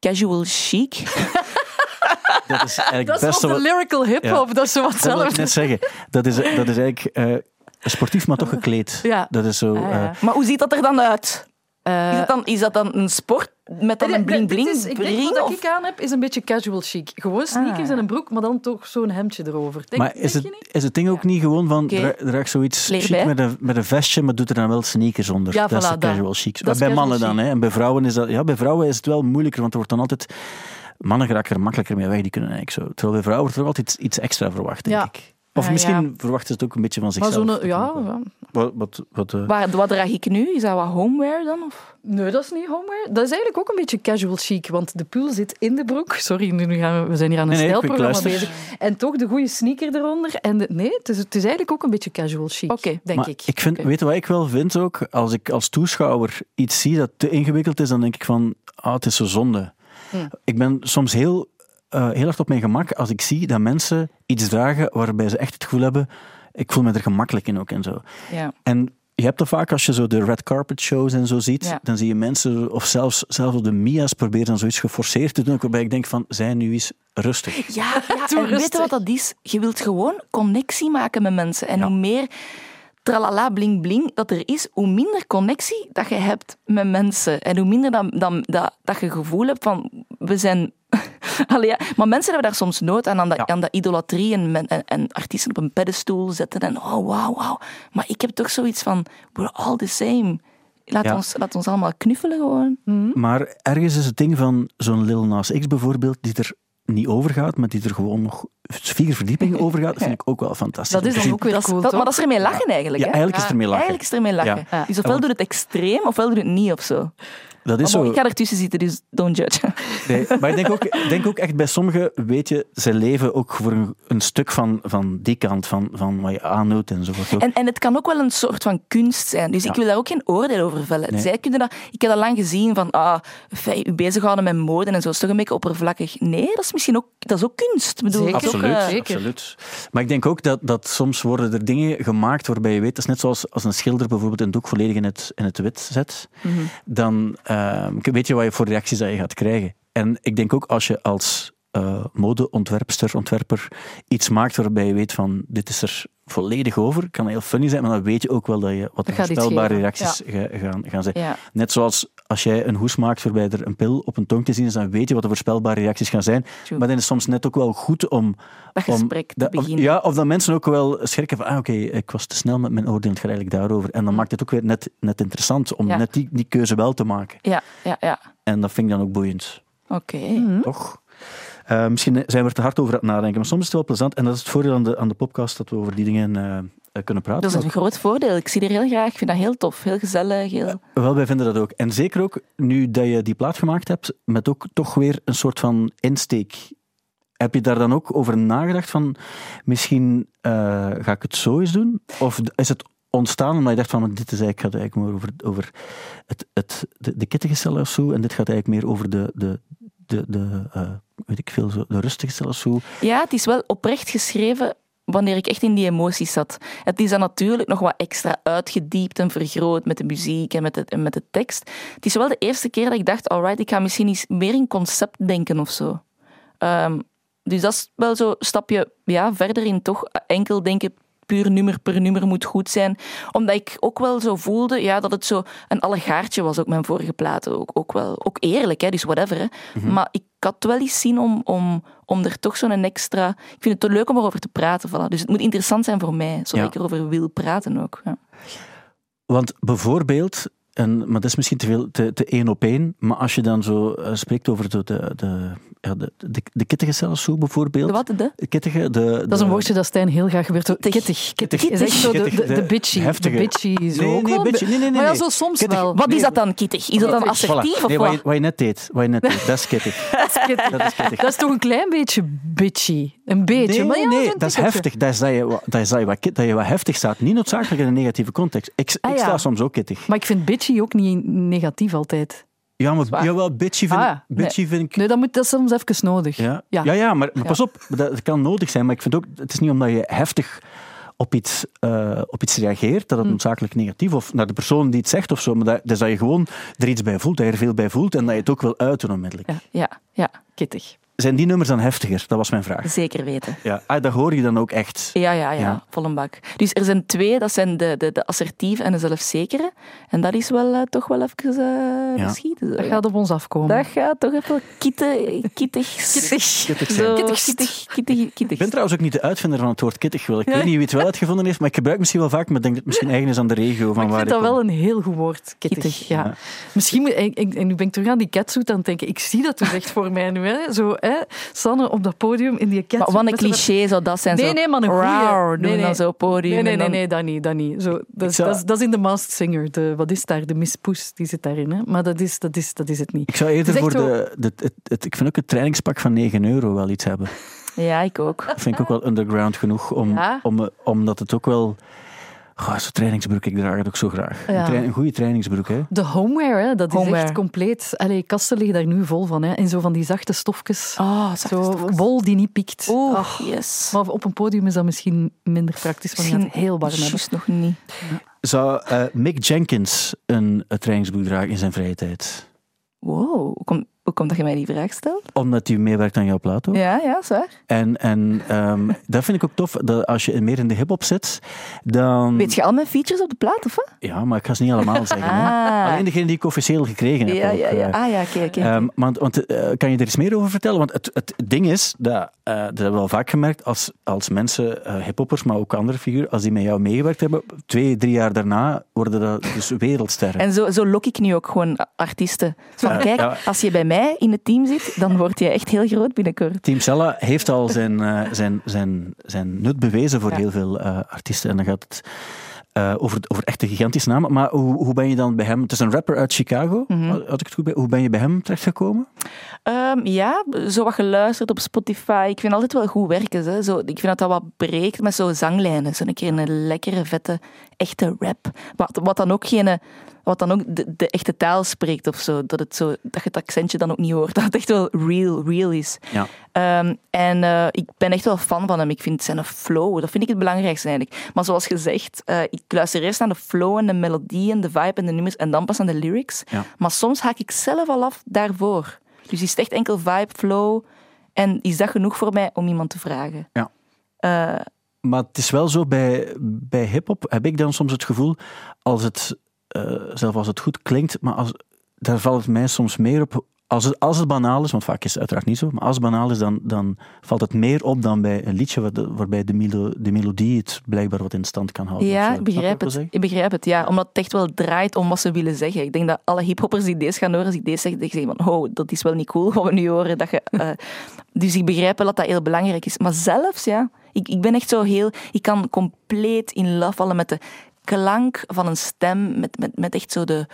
casual chic. Dat is eigenlijk Dat is wat de lyrical hip-hop, dat is zo wat Dat wil ik zelf. net zeggen. Dat is, dat is eigenlijk eh, sportief, maar toch gekleed. Ja. Dat is zo... Ah, ja. eh, Maar hoe ziet dat er dan uit? Eh, Is dat dan, is dat dan een sport met dan een bling-bling is- Ik denk ring? wat Of... ik aan heb, is een beetje casual chic. Gewoon sneakers Ah. en een broek, maar dan toch zo'n hemdje erover. Denk, maar is denk het, je niet? is het ding ook niet gewoon van... Dra- Draag zoiets Leer chic bij. met een, met een vestje, maar doet er dan wel sneakers onder. Ja, dat is de dat. casual chic. Dat Maar is bij casual mannen dan, hè. En bij vrouwen is dat... Ja, bij vrouwen is het wel moeilijker, want er wordt dan altijd... Mannen geraken er makkelijker mee weg, die kunnen eigenlijk zo. Terwijl bij vrouwen wordt er altijd iets, iets extra verwacht, denk Ja. ik. Of misschien ja. verwachten ze het ook een beetje van Maar zichzelf. zo'n... Ja, ja. Wat, wat, wat, eh, Waar, wat draag ik nu? Is dat wat homeware dan? Of? Nee, dat is niet homeware. Dat is eigenlijk ook een beetje casual chic, want de pul zit in de broek. Sorry, nu gaan we, we zijn hier aan een Nee, ik- ik stijlprogramma bezig. En toch de goede sneaker eronder. En de- nee, het is, het is eigenlijk ook een beetje casual chic, Oké, denk maar ik. vind, Oké. weet je wat ik wel vind ook? Als ik als toeschouwer iets zie dat te ingewikkeld is, dan denk ik van, ah, het is zo zonde. Hm. Ik ben soms heel, eh, heel hard op mijn gemak als ik zie dat mensen iets dragen waarbij ze echt het gevoel hebben, ik voel me er gemakkelijk in ook en zo. Ja. En je hebt dat vaak als je zo de red carpet shows en zo ziet, Ja. dan zie je mensen, of zelfs, zelfs op de Mia's, proberen dan zoiets geforceerd te doen, waarbij ik denk van, zijn nu eens rustig. Ja, ja en weet je wat dat is? Je wilt gewoon connectie maken met mensen. En Ja. hoe meer tralala bling bling dat er is, hoe minder connectie dat je hebt met mensen. En hoe minder dan, dan, dat, dat je gevoel hebt van, we zijn... Allee, ja. Maar mensen hebben daar soms nood aan, aan dat, Ja. aan dat idolatrie en, men- en, en artiesten op een pedestal zetten. En oh, wauw, wauw. Maar ik heb toch zoiets van, we're all the same. Laat, Ja. ons, laat ons allemaal knuffelen gewoon. Maar ergens is het ding van zo'n Lil Nas X bijvoorbeeld, die er niet over gaat, maar die er gewoon nog vier verdiepingen over gaat, vind ik ook wel fantastisch. Dat is dan ook weer Dat is- cool, dat, maar dat is ermee lachen eigenlijk. Ja, hè? eigenlijk is ermee lachen. Eigenlijk is ermee lachen. Ja. Dus ofwel Ja, doet het extreem, ofwel doet het niet of zo. Dat is Maar zo. ik ga ertussen zitten, dus don't judge. Nee, maar ik denk ook, ik denk ook echt bij sommigen, weet je, ze leven ook voor een, een stuk van, van die kant, van, van wat je aandoet enzovoort. ook. En, en het kan ook wel een soort van kunst zijn. Dus ik wil daar ook geen oordeel over vellen. Nee. Zij kunnen dat, ik heb dat lang gezien van, ah, fijn, u bezighouden met mode en zo is toch een beetje oppervlakkig. Nee, dat is misschien ook, dat is ook kunst. Ik bedoel, Zeker. ook, Absoluut, Zeker. absoluut. Maar ik denk ook dat, dat soms worden er dingen gemaakt waarbij je weet, dat is net zoals als een schilder bijvoorbeeld een doek volledig in het, in het wit zet, Mhm. dan ehm, weet je wat je voor reacties dat je gaat krijgen. En ik denk ook als je als eh modeontwerpster, ontwerper iets maakt waarbij je weet van dit is er volledig over, kan heel funny zijn, maar dan weet je ook wel dat je wat voorspelbare reacties ga- gaan, gaan zijn. ja. Net zoals als jij een hoes maakt waarbij er een pil op een tong te zien is, dan weet je wat de voorspelbare reacties gaan zijn. True. Maar dan is het soms net ook wel goed om... Dat om gesprek te dat- of- beginnen. ja, of dat mensen ook wel schrikken van, ah oké, ik was te snel met mijn oordeel, het gaat eigenlijk daarover. En dan maakt het ook weer net, net interessant om Ja. net die, die keuze wel te maken. Ja, ja, ja. En dat vind ik dan ook boeiend, Oké. Mhm. toch? Eh, misschien zijn we er te hard over aan het nadenken, maar soms is het wel plezant. En dat is het voordeel aan de, aan de podcast, dat we over die dingen eh, kunnen praten. Dat is een groot voordeel. Ik zie er heel graag. Ik vind dat heel tof. Heel gezellig. Heel... Wel, wij vinden dat ook. En zeker ook nu dat je die plaat gemaakt hebt, met ook toch weer een soort van insteek. Heb je daar dan ook over nagedacht van, misschien eh, ga ik het zo eens doen? Of is het ontstaan omdat je dacht van, dit is eigenlijk, gaat eigenlijk meer over, over het, het, de, de kittige cellen of zo, en dit gaat eigenlijk meer over de, de, de, de eh, weet ik veel, zo, de rustige cellen of zo. Ja, het is wel oprecht geschreven wanneer ik echt in die emoties zat. Het is dan natuurlijk nog wat extra uitgediept en vergroot met de muziek en met de, en met de tekst. Het is wel de eerste keer dat ik dacht, alright, ik ga misschien eens meer in concept denken of zo. Ehm, dus dat is wel zo een stapje ja, verder in toch enkel denken puur nummer per nummer moet goed zijn. Omdat ik ook wel zo voelde ja, dat het zo een allegaartje was, ook mijn vorige platen. Ook, ook, wel, ook eerlijk, hè, dus whatever. Hè. Maar ik had wel eens zin om, om, om er toch zo'n extra... Ik vind het te leuk om erover te praten. Voilà. Dus het moet interessant zijn voor mij, zodat Ja. ik erover wil praten ook. Ja. Want bijvoorbeeld, En, maar dat is misschien te veel, te, te één op één. Maar als je dan zo eh, spreekt over de, de, de, ja, de, de, de kittige zelfs bijvoorbeeld. De wat? De? De kittige, de, Dat is een woordje dat Stijn heel graag gebeurt. Kittig. Kittig. Kittig. Kittig. Is echt zo de, Kittig, de, de de bitchy. heftige. De bitchy zo Nee, nee, bitchy. Nee, nee, nee, Maar ja, zo soms Kittig. wel. Wat is dat dan, kittig? Is dat dan assertief Voilà. of Nee, wat, wat? je, wat je net deed. Wat je net deed. Dat is kittig. Dat is kittig. Dat is kittig. Dat is toch een klein beetje bitchy? Een beetje. Nee, maar ja, nee, dat is heftig. Dat is dat je, wat- dat, is dat, je wat, dat je wat heftig staat. Niet noodzakelijk in een negatieve context. Ik, Ah, ik ja. sta soms ook kittig. Maar ik vind bitchy ook niet negatief altijd. Ja, maar jawel, bitchy vind, Ah, bitchy vind ik... Nee, dat, moet, dat is soms even nodig. Ja, Ja. ja. ja, maar, maar pas op, dat kan nodig zijn. Maar ik vind ook, het is niet omdat je heftig op iets, eh, op iets reageert, dat het Hm. noodzakelijk negatief of naar de persoon die het zegt of zo, maar dat, dus dat je gewoon er iets bij voelt, dat je er veel bij voelt en dat je het ook wil uiten onmiddellijk. Ja. Ja, ja, Kittig. Zijn die nummers dan heftiger? Dat was mijn vraag. zeker weten. Ja, ah, dat hoor je dan ook echt. Ja, ja, ja, Ja. vol een bak. Dus er zijn twee, dat zijn de, de, de assertieve en de zelfzekere. En dat is wel eh, toch wel even eh beschieten. zo, Dat gaat op ons afkomen. Dat gaat toch even kitte, kittig. Kittig. Kittig. Zo, Kittig. kittig, kittig, kittig. Ik ben trouwens ook niet de uitvinder van het woord kittig. Wel. Ik weet niet wie het wel uitgevonden heeft, maar ik gebruik het misschien wel vaak, maar ik denk dat het misschien eigen is aan de regio van Maar ik waar vind dat kom. wel een heel goed woord, kittig. Kittig, ja. ja. Misschien moet ik, ik- en nu ben ik terug aan die catsuit aan het denken. Ik zie dat dus echt voor mij nu. Hè. Zo, hè. Sanne op dat podium in die. Maar wat een cliché zou dat zijn. Nee, zo nee, maar een goeie. Rauw doen Nee, nee. dan zo podium. Nee, nee, nee, dan- nee, dat niet. Dat, niet. Zo, dat, zou- dat, is, dat is in The Masked Singer. De, wat is daar? De Miss Poes, die zit daarin. Hè. Maar dat is, dat, is, dat is het niet. Ik zou eerder voor de, de, het, het- Ik vind ook het trainingspak van 9 euro wel iets hebben. Ja, ik ook. Dat vind ik ook wel underground genoeg, om, Ja. om, omdat het ook wel... Goh, zo'n trainingsbroek, ik draag het ook zo graag. Ja. Een, een goede trainingsbroek, hè. De homeware, hè, dat is echt compleet. Allee, kasten liggen daar nu vol van. Hè. In zo van die zachte stofjes. Oh, zo wol die niet piekt. Oeh, Ach, yes. Maar op een podium is dat misschien minder praktisch, want je gaat het heel warm hebben. Juist nog niet. Zou eh, Mick Jenkins een, een trainingsbroek dragen in zijn vrije tijd? Wow, komt, hoe komt dat je mij die vraag stelt? Omdat hij meewerkt aan jouw plaat, ook. Ja, ja, zwaar. En, en ehm, dat vind ik ook tof, dat als je meer in de hip-hop zit, dan. Weet je al mijn features op de plaat, of wat? Ja, maar ik ga ze niet allemaal zeggen. Ah. Alleen degene die ik officieel gekregen heb. Ja, ook, ja, ja. eh. Ah ja, oké, oké. Ehm, want want eh, kan je er iets meer over vertellen? Want het, het ding is, dat, eh, dat hebben we wel vaak gemerkt, als, als mensen, eh hiphoppers, maar ook andere figuren, als die met jou meegewerkt hebben, twee, drie jaar daarna worden dat dus wereldsterren. En zo, zo lok ik nu ook gewoon artiesten. Van, kijk, als je bij mij in het team zit, dan word je echt heel groot binnenkort. Team Sella heeft al zijn, eh, zijn, zijn, zijn nut bewezen voor Ja. heel veel eh, artiesten. En dan gaat het eh, over, over echte gigantische namen. Maar hoe, hoe ben je dan bij hem... Het is een rapper uit Chicago, Mhm. had ik het goed bij. Hoe ben je bij hem terechtgekomen? Ehm, ja, zo wat geluisterd op Spotify. Ik vind altijd wel goed werken. Hè. Zo, ik vind dat dat wat breekt met zo'n zanglijnen. Zo een keer een lekkere, vette, echte rap. Wat, wat dan ook geen... Wat dan ook de, de echte taal spreekt of zo. Dat, het zo. dat je het accentje dan ook niet hoort. Dat het echt wel real, real is. Ja. Ehm, en eh, ik ben echt wel fan van hem. Ik vind zijn flow, dat vind ik het belangrijkste eigenlijk. Maar zoals gezegd, eh, ik luister eerst naar de flow en de melodie en de vibe en de nummers en dan pas aan de lyrics. Ja. Maar soms haak ik zelf al af daarvoor. Dus is het echt enkel vibe, flow en is dat genoeg voor mij om iemand te vragen? Ja. Eh, Maar het is wel zo, bij, bij hip-hop heb ik dan soms het gevoel, als het, eh, zelf als het goed klinkt, maar als, daar valt het mij soms meer op. Als het, als het banaal is, want vaak is het uiteraard niet zo, maar als het banaal is, dan, dan valt het meer op dan bij een liedje waar de- waarbij de, melo- de melodie het blijkbaar wat in stand kan houden. ja, ik begrijp het. Ik begrijp het, ja. Omdat het echt wel draait om wat ze willen zeggen. Ik denk dat alle hiphoppers die deze gaan horen, als ik deze zeg, zeggen van, oh, dat is wel niet cool wat we nu horen. Dat je, eh, dus ik begrijp wel dat dat heel belangrijk is. Maar zelfs, ja, ik, ik ben echt zo heel... Ik kan compleet in love vallen met de klank van een stem, met, met, met echt zo de...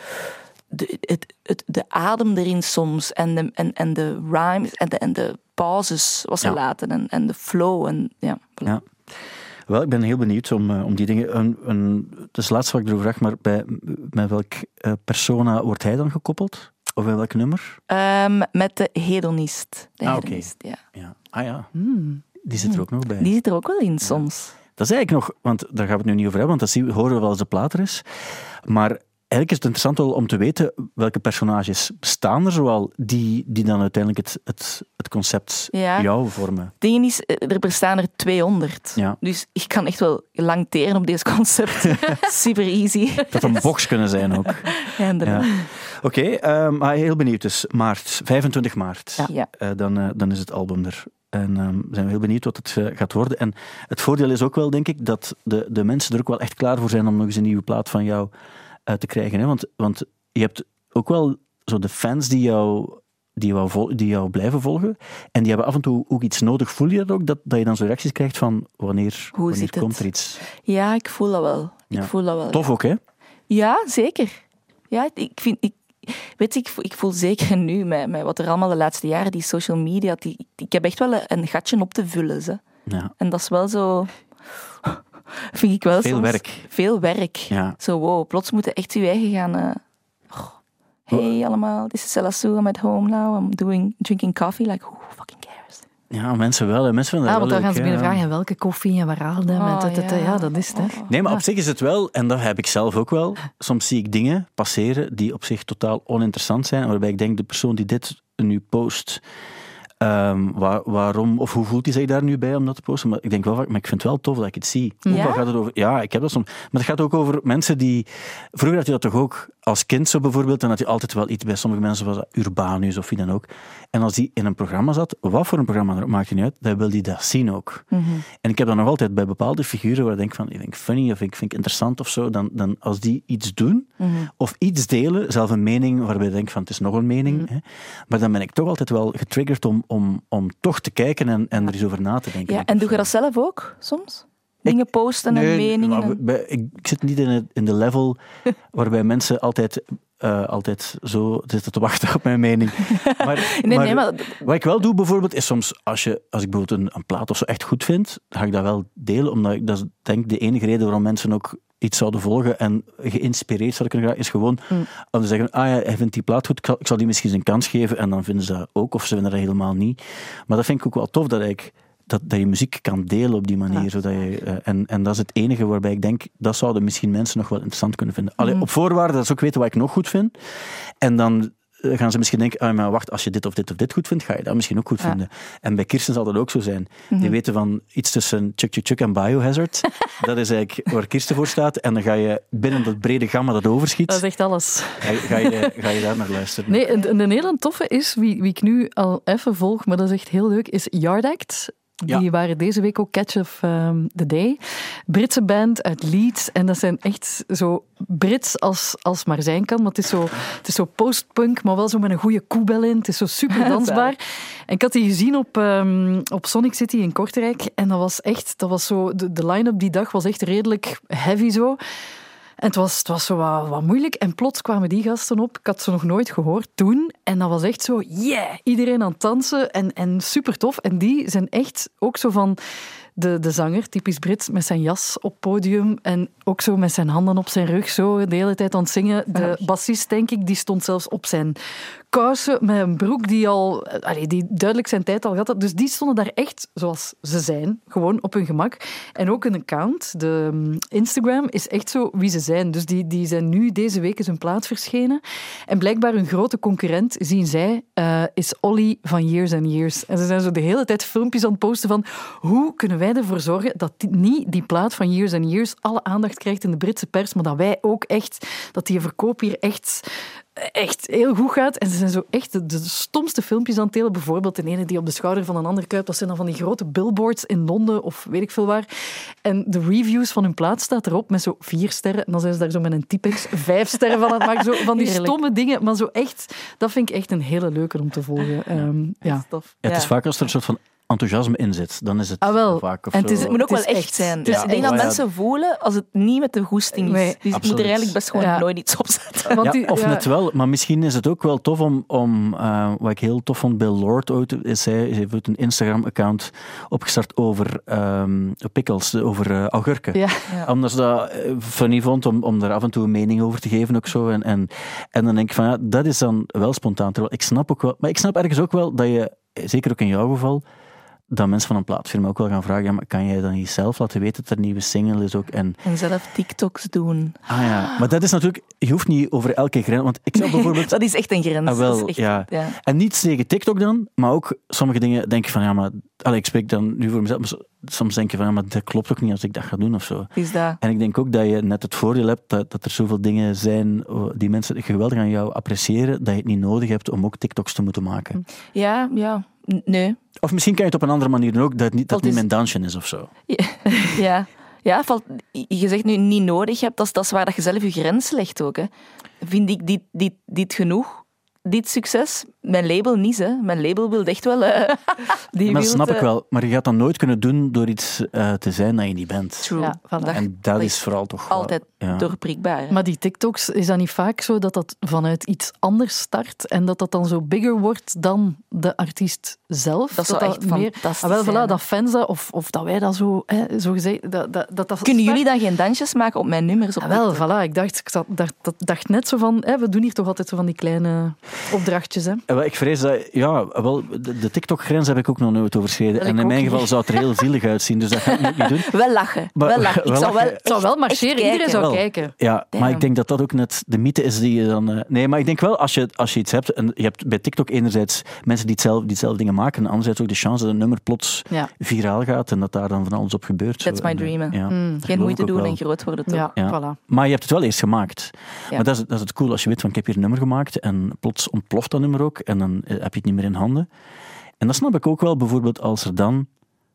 De, het, het, de adem erin soms en de, en, en de rhymes en de, en de pauzes ze Ja. laten en, en de flow. En, ja, voilà. Ja. Wel, ik ben heel benieuwd om, eh, om die dingen. Een, een, het is het laatste wat ik erover vraag, maar bij, met welk eh, persona wordt hij dan gekoppeld? Of bij welk nummer? Ehm, met de hedonist. De Ah, hedonist, ja. Ja. Ah ja, Hmm. die zit er ook nog bij. Die zit er ook wel in soms. Dat is eigenlijk nog, want daar gaan we het nu niet over hebben, want dat horen we wel als de plater is. Maar eigenlijk is het interessant wel om te weten welke personages bestaan er zoal die, die dan uiteindelijk het, het, het concept Ja. jou vormen. Ding is, eh, er bestaan er 200. Ja. Dus ik kan echt wel lang teren op deze concept. Super easy. Dat een box kunnen zijn ook. Ja, inderdaad. Ja. Oké, ehm, maar heel benieuwd dus. Maart, 25 maart, Ja. Eh, dan, eh, dan is het album er. En ehm, zijn we heel benieuwd wat het eh, gaat worden. En het voordeel is ook wel, denk ik, dat de, de mensen er ook wel echt klaar voor zijn om nog eens een nieuwe plaat van jou eh, te krijgen. Hè? Want, want je hebt ook wel zo de fans die jou, die jou, die jou blijven volgen. En die hebben af en toe ook iets nodig. Voel je dat ook? Dat, dat je dan zo reacties krijgt van wanneer, Hoe wanneer zit het? komt er iets? Ja, ik voel dat wel. Ik Ja. voel dat wel. Tof ook, hè? Ja, zeker. Ja, ik vind... Ik, weet je, ik voel, ik voel zeker nu, met, met wat er allemaal de laatste jaren, die social media, die, ik heb echt wel een, gatje op te vullen. Ze. Ja. En dat is wel zo... Vind ik wel Veel soms- werk. Veel werk. Ja. Zo, wow, plots moeten echt je eigen gaan... oh, hey allemaal, this is Elassou, I'm at home now, I'm doing, drinking coffee. Like, who fucking cares? Ja, mensen wel. Hè. Mensen vinden Ah, dat want dan gaan ze binnen vragen, en welke koffie en waar haalde hem? en Oh, ja, dat is het. Hè. Nee, maar Ja. op zich is het wel, en dat heb ik zelf ook wel. Soms zie ik dingen passeren die op zich totaal oninteressant zijn, waarbij ik denk, de persoon die dit nu post, ehm, waar- waarom of hoe voelt hij zich daar nu bij om dat te posten? Maar ik denk wel, vaak, maar ik vind het wel tof dat ik het zie. Ook Ja? al gaat het over, ja, ik heb dat soms. Maar het gaat ook over mensen die. Vroeger had je dat toch ook als kind zo bijvoorbeeld, dan had je altijd wel iets bij sommige mensen, was dat Urbanus of wie dan ook. En als die in een programma zat, wat voor een programma, dat maakt niet uit, dan wil die dat zien ook. En ik heb dat nog altijd bij bepaalde figuren waar ik denk van, ik vind funny of ik vind interessant of zo, dan, dan als die iets doen of iets delen, zelf een mening waarbij ik denk van, het is nog een mening, hè, maar dan ben ik toch altijd wel getriggerd om, om, om toch te kijken en, en er eens over na te denken. Ja, en doe je dat zelf ook, soms? Dingen posten en Nee, meningen? ik, ik zit niet in, het, in de level waarbij mensen altijd, eh, altijd zo zitten te wachten op mijn mening. Maar, Nee, nee, maar... wat ik wel doe bijvoorbeeld, is soms als, je, als ik bijvoorbeeld een, een plaat of zo echt goed vind, dan ga ik dat wel delen, omdat ik dat denk de enige reden waarom mensen ook iets zouden volgen en geïnspireerd zouden kunnen raken, is gewoon om te zeggen, ah ja, hij vindt die plaat goed, ik zal, ik zal die misschien eens een kans geven, en dan vinden ze dat ook, of ze vinden dat helemaal niet. Maar dat vind ik ook wel tof, dat ik dat, dat je muziek kan delen op die manier. Zodat je, eh, en, en dat is het enige waarbij ik denk, dat zouden misschien mensen nog wel interessant kunnen vinden. Allee, Op voorwaarde dat ze ook weten wat ik nog goed vind. En dan eh, gaan ze misschien denken, ah, maar wacht, als je dit of dit of dit goed vindt, ga je dat misschien ook goed Ja. vinden. En bij Kirsten zal dat ook zo zijn. Die weten van iets tussen Chuk Chuk Chuk en Biohazard. dat is eigenlijk waar Kirsten voor staat. En dan ga je binnen dat brede gamma dat overschiet, Dat is echt alles. ga, je, ga, je, ga je daar naar luisteren. Nee, een, een hele toffe is, wie, wie ik nu al even volg, maar dat is echt heel leuk, is Yard Act. Die Ja. waren deze week ook Catch of um, the Day. Britse band uit Leeds. En dat zijn echt zo Brits als, als maar zijn kan. Maar het is zo, het is zo post-punk, maar wel zo met een goede koebel in. Het is zo super dansbaar. en ik had die gezien op, um, op Sonic City in Kortrijk. En dat was echt, dat was zo, de, de line-up die dag was echt redelijk heavy zo. En het was, het was zo wat, wat moeilijk. En plots kwamen die gasten op. Ik had ze nog nooit gehoord toen. En dat was echt zo, yeah! Iedereen aan het dansen. En, en super tof. En die zijn echt ook zo van de, de zanger, typisch Brits, met zijn jas op podium. En ook zo met zijn handen op zijn rug, zo de hele tijd aan het zingen. De bassist, denk ik, die stond zelfs op zijn kousen met een broek die al, die duidelijk zijn tijd al gehad had. Dus die stonden daar echt zoals ze zijn, gewoon op hun gemak. En ook een account, de um, Instagram, is echt zo wie ze zijn. Dus die, die zijn nu deze week is hun plaat verschenen. En blijkbaar hun grote concurrent, zien zij, uh, is Olly van Years and Years. En ze zijn zo de hele tijd filmpjes aan het posten van hoe kunnen wij ervoor zorgen dat niet die plaat van Years and Years alle aandacht krijgt in de Britse pers, maar dat wij ook echt, dat die verkoop hier echt echt heel goed gaat. En ze zijn zo echt de, de stomste filmpjes aan het delen. Bijvoorbeeld de ene die op de schouder van een ander kuipt. Dat zijn dan van die grote billboards in Londen of weet ik veel waar. En de reviews van hun plaat staat erop met zo vier sterren. En dan zijn ze daar zo met een typex vijf sterren van aan het maken. Zo van die Heerlijk. stomme dingen. Maar zo echt, dat vind ik echt een hele leuke om te volgen. Um, ja. Tof. Ja, het is vaak als er een soort van enthousiasme in zit, dan is het Ah, wel. vaak of En het is- zo. Het moet ook Het is wel echt echt- zijn. Dus ik denk dat mensen voelen als het niet met de goesting is. Nee. dus ik moet er eigenlijk best gewoon Ja. nooit iets op zetten. Want die- of ja. net wel, maar misschien is het ook wel tof om, om uh, wat ik heel tof vond, Bill Lord ooit, is hij, hij heeft een Instagram-account opgestart over um, pickles, over uh, augurken. Ja. Ja. Omdat ze dat uh, funny vond om, om daar af en toe een mening over te geven ook zo. En, en, en dan denk ik van, ja, dat is dan wel spontaan. Terwijl ik snap ook wel, maar ik snap ergens ook wel dat je, zeker ook in jouw geval, dat mensen van een plaatfirma ook wel gaan vragen, ja, maar kan jij dan niet zelf laten weten dat er een nieuwe single is ook? En, En zelf TikToks doen. ah ja, maar dat is natuurlijk, je hoeft niet over elke grens, want ik zou bijvoorbeeld... Dat is echt een grens. Ah, wel, Dat is echt- ja. ja. En niet tegen TikTok dan, maar ook sommige dingen denk je van, ja, maar... Allee, ik spreek dan nu voor mezelf, maar soms denk je van, ja, maar dat klopt ook niet als ik dat ga doen of zo. Is dat. En ik denk ook dat je net het voordeel hebt dat, dat er zoveel dingen zijn oh, die mensen geweldig aan jou appreciëren, dat je het niet nodig hebt om ook TikToks te moeten maken. Ja, ja. Nee. Of misschien kan je het op een andere manier doen ook, dat niet, dat niet mijn dansje is of zo. Ja. ja. Ja, valt, je zegt nu niet nodig hebt, dat is, dat is waar dat je zelf je grens legt ook. Hè. Vind ik dit, dit, dit genoeg? Dit succes? Mijn label niet, hè. Mijn label wil echt wel... eh, die Maar dat snap ik eh, wel. Maar je gaat dat nooit kunnen doen door iets eh, te zijn dat je niet bent. True. Ja, voilà. En dat dat is vooral toch... wel- altijd ja. doorprikbaar. hè. Maar die TikToks, is dat niet vaak zo dat dat vanuit iets anders start en dat dat dan zo bigger wordt dan de artiest zelf? Dat zou echt fantastisch Ah, wel, voilà, dat fans dat, of, of dat wij dat zo, hè, zo gezegd... Dat, dat, dat, dat Kunnen start- jullie dan geen dansjes maken op mijn nummers? Op Ah, wel, voilà. Ik dacht, ik zat, dacht, dat, dacht net zo van, hè, we doen hier toch altijd zo van die kleine opdrachtjes. Hè. Ik vrees dat, ja, wel, de, de TikTok-grens heb ik ook nog nooit overschreden. En in mijn niet. geval zou het er heel zielig uitzien, dus dat ga ik niet doen. Wel lachen. Maar- wel lachen. Ik wel zou wel. Het zou wel marcheren, iedereen kijken. zou Wel. kijken. Ja, Damn. maar ik denk dat dat ook net de mythe is die je dan... eh, nee, maar ik denk wel, als je, als je iets hebt... En je hebt bij TikTok enerzijds mensen die, hetzelfde, die hetzelfde dingen maken, en anderzijds ook de chance dat een nummer plots Ja. viraal gaat en dat daar dan van alles op gebeurt. That's Zo, my eh, dream, hè. Ja, Mm. dat Geen moeite doen wel. en groot worden, toch? Ja, Ja. voilà. Maar je hebt het wel eerst gemaakt. Ja. Maar dat is, dat is het cool als je weet van ik heb hier een nummer gemaakt en plots ontploft dat nummer ook en dan eh, heb je het niet meer in handen. En dat snap ik ook wel bijvoorbeeld als er dan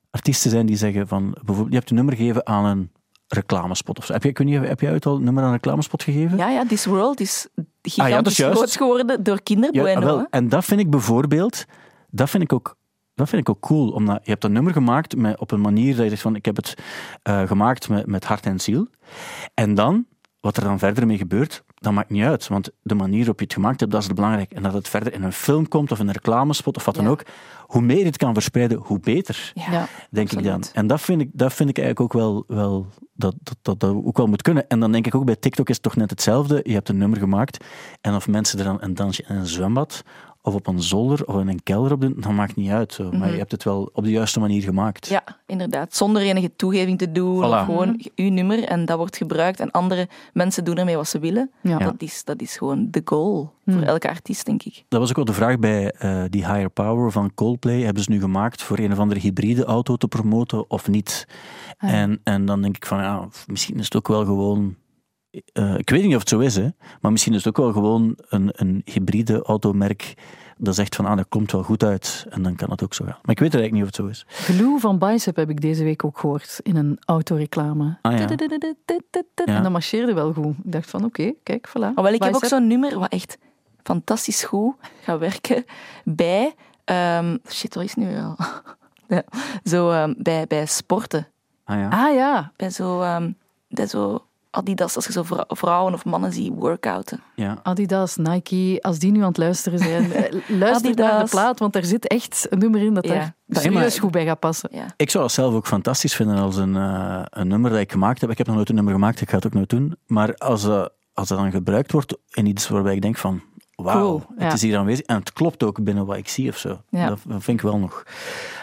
artiesten zijn die zeggen van bijvoorbeeld je hebt een nummer gegeven aan een reclamespot of zo. Heb jij, weet niet, heb jij ooit al een nummer aan een reclamespot gegeven? Ja, ja, This World is gigantisch Ah ja, dat is juist. groot geworden door kinderbueno. Ja, wel. hè. En dat vind ik bijvoorbeeld, dat vind ik ook, dat vind ik ook cool. Omdat je hebt een nummer gemaakt met, op een manier dat je zegt van ik heb het eh, gemaakt met, met hart en ziel. En dan, wat er dan verder mee gebeurt, dat maakt niet uit. Want de manier waarop je het gemaakt hebt, dat is het belangrijk. En dat het verder in een film komt of in een reclamespot of wat dan Ja. ook. Hoe meer je het kan verspreiden, hoe beter. Ja. Denk ik dan. En dat vind ik, dat vind ik eigenlijk ook wel, wel dat, dat, dat dat ook wel moet kunnen. En dan denk ik ook bij TikTok is het toch net hetzelfde. Je hebt een nummer gemaakt en of mensen er dan een dansje in een zwembad of op een zolder of in een kelder op doen, dat maakt niet uit. Zo. Maar je hebt het wel op de juiste manier gemaakt. Ja, inderdaad. Zonder enige toegeving te doen. Voilà. Of gewoon uw nummer en dat wordt gebruikt en andere mensen doen ermee wat ze willen. Ja. Dat, is, dat is gewoon de goal voor elke artiest, denk ik. Dat was ook wel de vraag bij eh, die Higher Power van Coldplay. Hebben ze nu gemaakt voor een of andere hybride auto te promoten of niet? En, en dan denk ik van, ja, misschien is het ook wel gewoon... eh, ik weet niet of het zo is, hè, maar misschien is het ook wel gewoon een, een hybride automerk dat zegt van, ah, dat komt wel goed uit. En dan kan het ook zo gaan. Maar ik weet eigenlijk niet of het zo is. Glue van Bicep heb ik deze week ook gehoord in een autoreclame. Ah ja. Ja. En dat marcheerde wel goed. Ik dacht van oké, kijk, voilà. Maar wel, ik heb ook zo'n nummer wat echt fantastisch goed gaat werken bij... shit, wat is nu wel? ja, zo bij, bij sporten. Ah ja. Ah ja, Bij zo, bij zo Adidas, als je zo vrou- vrouwen of mannen ziet workouten. ja. Adidas, Nike, als die nu aan het luisteren zijn, eh, luister naar de plaat, want er zit echt een nummer in dat Ja. daar serieus goed bij gaat passen. Ja. Ik zou het zelf ook fantastisch vinden als een, eh, een nummer dat ik gemaakt heb. Ik heb nog nooit een nummer gemaakt, ik ga het ook nooit doen. Maar als, eh, als dat dan gebruikt wordt in iets waarbij ik denk van... Wauw, Cool, het ja. is hier aanwezig. En het klopt ook binnen wat ik zie of zo. Ja. Dat, dat vind ik wel nog.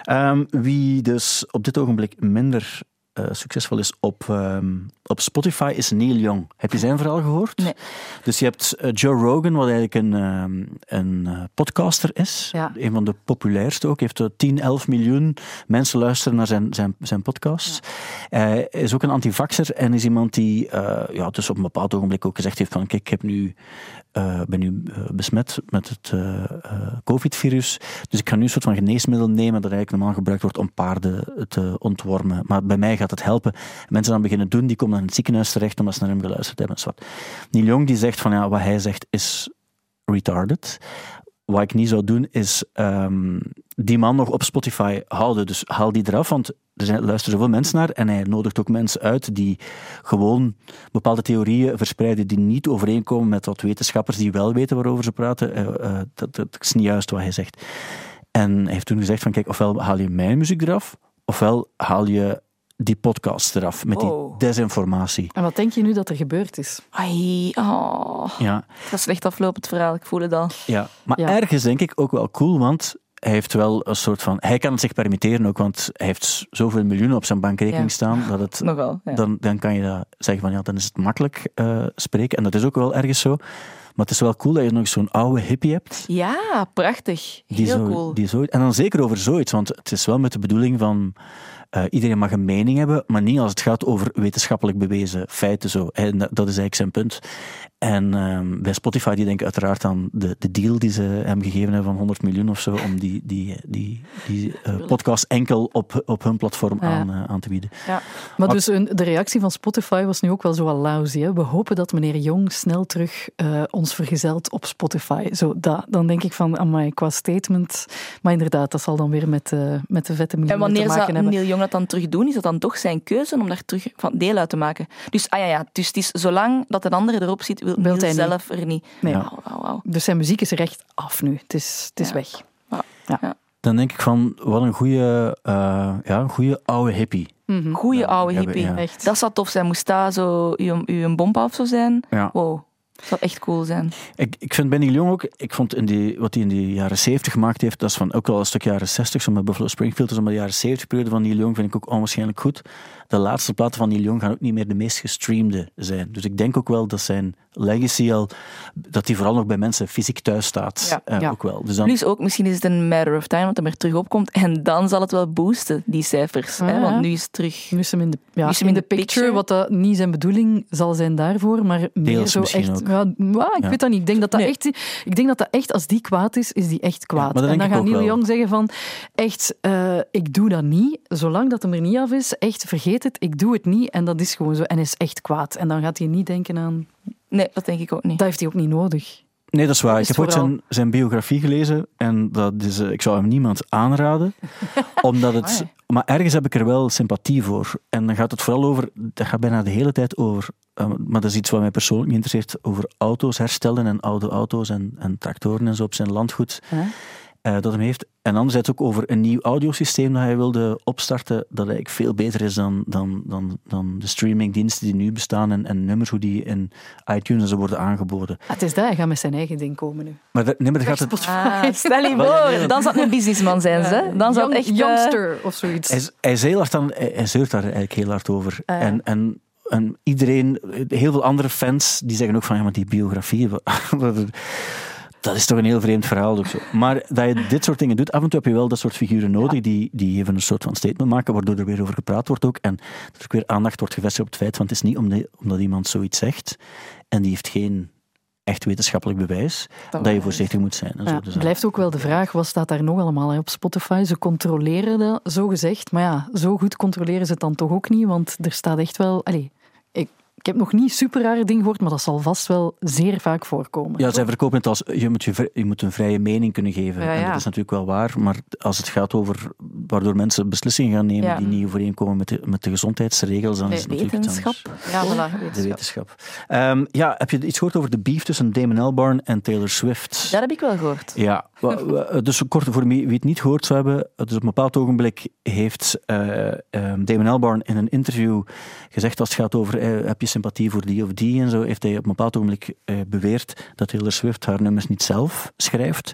Ehm, wie dus op dit ogenblik minder eh, succesvol is op, ehm, op Spotify is Neil Young. Heb je zijn verhaal gehoord? Nee. Dus je hebt eh, Joe Rogan, wat eigenlijk een, ehm, een eh, podcaster is. Ja. Een van de populairste ook. Heeft eh, 10, 11 miljoen mensen luisteren naar zijn, zijn, zijn podcasts. Hij is ook een antivaxer en is iemand die ja, dus op een bepaald ogenblik ook gezegd heeft van kijk, ik heb nu, eh, ben nu eh, besmet met het eh, COVID-virus. Dus ik ga nu een soort van geneesmiddel nemen dat eigenlijk normaal gebruikt wordt om paarden te ontwormen. Maar bij mij gaat het helpen. Mensen dan beginnen doen, die komen dan in het ziekenhuis terecht omdat ze naar hem geluisterd hebben. wat. Neil Young die zegt van ja, wat hij zegt is retarded. Wat ik niet zou doen, is ehm, die man nog op Spotify houden. Dus haal die eraf, want er zijn, luisteren zoveel mensen naar. En hij nodigt ook mensen uit die gewoon bepaalde theorieën verspreiden die niet overeenkomen met wat wetenschappers die wel weten waarover ze praten. Eh, eh, dat, dat is niet juist wat hij zegt. En hij heeft toen gezegd van kijk, ofwel haal je mijn muziek eraf, ofwel haal je die podcast eraf met die Oh. desinformatie. En wat denk je nu dat er gebeurd is? Ai, oh. Ja, Het gaat slecht aflopen, het verhaal. Ik voel het al. Ja, maar Ja. ergens denk ik ook wel cool, want hij heeft wel een soort van... Hij kan het zich permitteren ook, want hij heeft zoveel miljoenen op zijn bankrekening Ja. staan, dat het... Nogal. Ja. Dan, dan kan je dat zeggen van, ja, dan is het makkelijk eh, spreken. En dat is ook wel ergens zo. Maar het is wel cool dat je nog zo'n oude hippie hebt. Ja, prachtig. Die Heel zo, cool. Die zo, en dan zeker over zoiets, want het is wel met de bedoeling van... eh, iedereen mag een mening hebben, maar niet als het gaat over wetenschappelijk bewezen feiten. Zo. En dat is eigenlijk zijn punt. En ehm, bij Spotify die denken uiteraard aan de, de deal die ze hem gegeven hebben van 100 miljoen of zo, om die, die, die, die eh, podcast enkel op, op hun platform Ja. aan, eh, aan te bieden. Maar Maar- dus een, de reactie van Spotify was nu ook wel zo wat lousy. Hè? We hopen dat meneer Jong snel terug eh, ons vergezelt op Spotify. Zo, dat, dan denk ik van, amai, qua statement. Maar inderdaad, dat zal dan weer met, eh, met de vette En miljoenen te wanneer maken zou hebben. Neil Young dat dan terug doen? Is dat dan toch zijn keuze om daar terug van deel uit te maken? Dus, ah ja, ja, dus het is zolang dat een andere erop zit, wil hij niet. zelf er niet. Nee. Dus zijn muziek is er echt af nu. Het is, het is Ja. weg. Dan denk ik van, wat een goede, eh, ja, een goede oude hippie. Mhm. Goeie oude ja, hippie. ja. Echt. Dat zou tof zijn. Moest daar zo uw, uw bompa of zo zijn? Ja. Wow. Dat zou echt cool zijn. Ik, ik vind Benny Jong ook, ik vond in die, wat hij in de jaren 70 gemaakt heeft, dat is van ook wel een stuk jaren 60, zo met Buffalo Springfield, dus maar de jaren 70 periode van Neil Young vind ik ook onwaarschijnlijk goed. De laatste platen van Neil Young gaan ook niet meer de meest gestreamde zijn. Dus ik denk ook wel dat zijn legacy al, dat die vooral nog bij mensen fysiek thuis staat. Ja. eh, Ja. Ook wel. Dus dan, Plus ook, misschien is het een matter of time dat hij er terug opkomt. En dan zal het wel boosten, die cijfers. hè? Want nu is het terug... Nu is hem in de, ja, Nu is hem in in de picture, picture. wat dat niet zijn bedoeling zal zijn daarvoor, maar meer Deels zo echt. ook. Ja, maar ik Ja. weet dat niet. Ik denk dat dat, Nee. echt, ik denk dat dat echt, als die kwaad is, is die echt kwaad. en dan gaat Neil. Young zeggen van, echt, eh, ik doe dat niet. Zolang dat hem er niet af is, echt, vergeet het, ik doe het niet. En dat is gewoon zo. En is echt kwaad. En dan gaat hij niet denken aan, Nee, dat denk ik ook niet. dat heeft hij ook niet nodig. Nee, dat is waar. Dat Ik heb ooit vooral- zijn, zijn biografie gelezen en dat is, eh, ik zou hem niemand aanraden. omdat het, Amai. maar ergens heb ik er wel sympathie voor. En dan gaat het vooral over, dat gaat bijna de hele tijd over, eh, maar dat is iets wat mij persoonlijk niet interesseert, over auto's herstellen en oude auto's en, en tractoren en zo op zijn landgoed. Eh, dat hem heeft. En anderzijds ook over een nieuw audiosysteem dat hij wilde opstarten, dat eigenlijk veel beter is dan, dan, dan, dan de streamingdiensten die nu bestaan en, en nummers hoe die in iTunes en zo worden aangeboden. Ah, het is dat, hij gaat met zijn eigen ding komen nu. Maar, dat, nee, maar dat gaat het, Ah, stel je voor, dan zou het een businessman zijn, ze. Dan zou het echt... eh, Youngster of zoiets. Hij, hij, is heel hard aan, hij, hij zeurt daar eigenlijk heel hard over. Ah, ja. en, en, en iedereen, heel veel andere fans, die zeggen ook van, ja, maar die biografie, is toch een heel vreemd verhaal. Ook zo. Maar dat je dit soort dingen doet, af en toe heb je wel dat soort figuren nodig, die, die even een soort van statement maken, waardoor er weer over gepraat wordt ook. En dat er ook weer aandacht wordt gevestigd op het feit, want het is niet omdat, omdat iemand zoiets zegt, en die heeft geen echt wetenschappelijk bewijs, dat, je voorzichtig moet zijn. Ja, Dus, blijft ook wel de vraag, wat staat daar nog allemaal hè, op Spotify? Ze controleren dat, zo gezegd. Maar ja, zo goed controleren ze het dan toch ook niet, want er staat echt wel... Allee, ik, heb nog niet super rare dingen gehoord, maar dat zal vast wel zeer vaak voorkomen. Ja, zij verkopen het als je moet, je, je moet een vrije mening kunnen geven. Ja, En ja. dat is natuurlijk wel waar, maar als het gaat over waardoor mensen beslissingen gaan nemen Ja. die niet overeenkomen met de, met de gezondheidsregels, dan is het natuurlijk Wetenschap. Ja, voilà, De wetenschap. wetenschap. Ehm, ja, heb je iets gehoord over de beef tussen Damon Albarn en Taylor Swift? Dat heb ik wel gehoord. Ja, wa- dus kort voor wie het niet gehoord zou hebben. Dus op een bepaald ogenblik heeft eh, ehm, Damon Albarn in een interview gezegd als het gaat over eh, heb je sympathie voor die of die en zo, heeft hij op een bepaald ogenblik eh, beweerd dat Taylor Swift haar nummers niet zelf schrijft.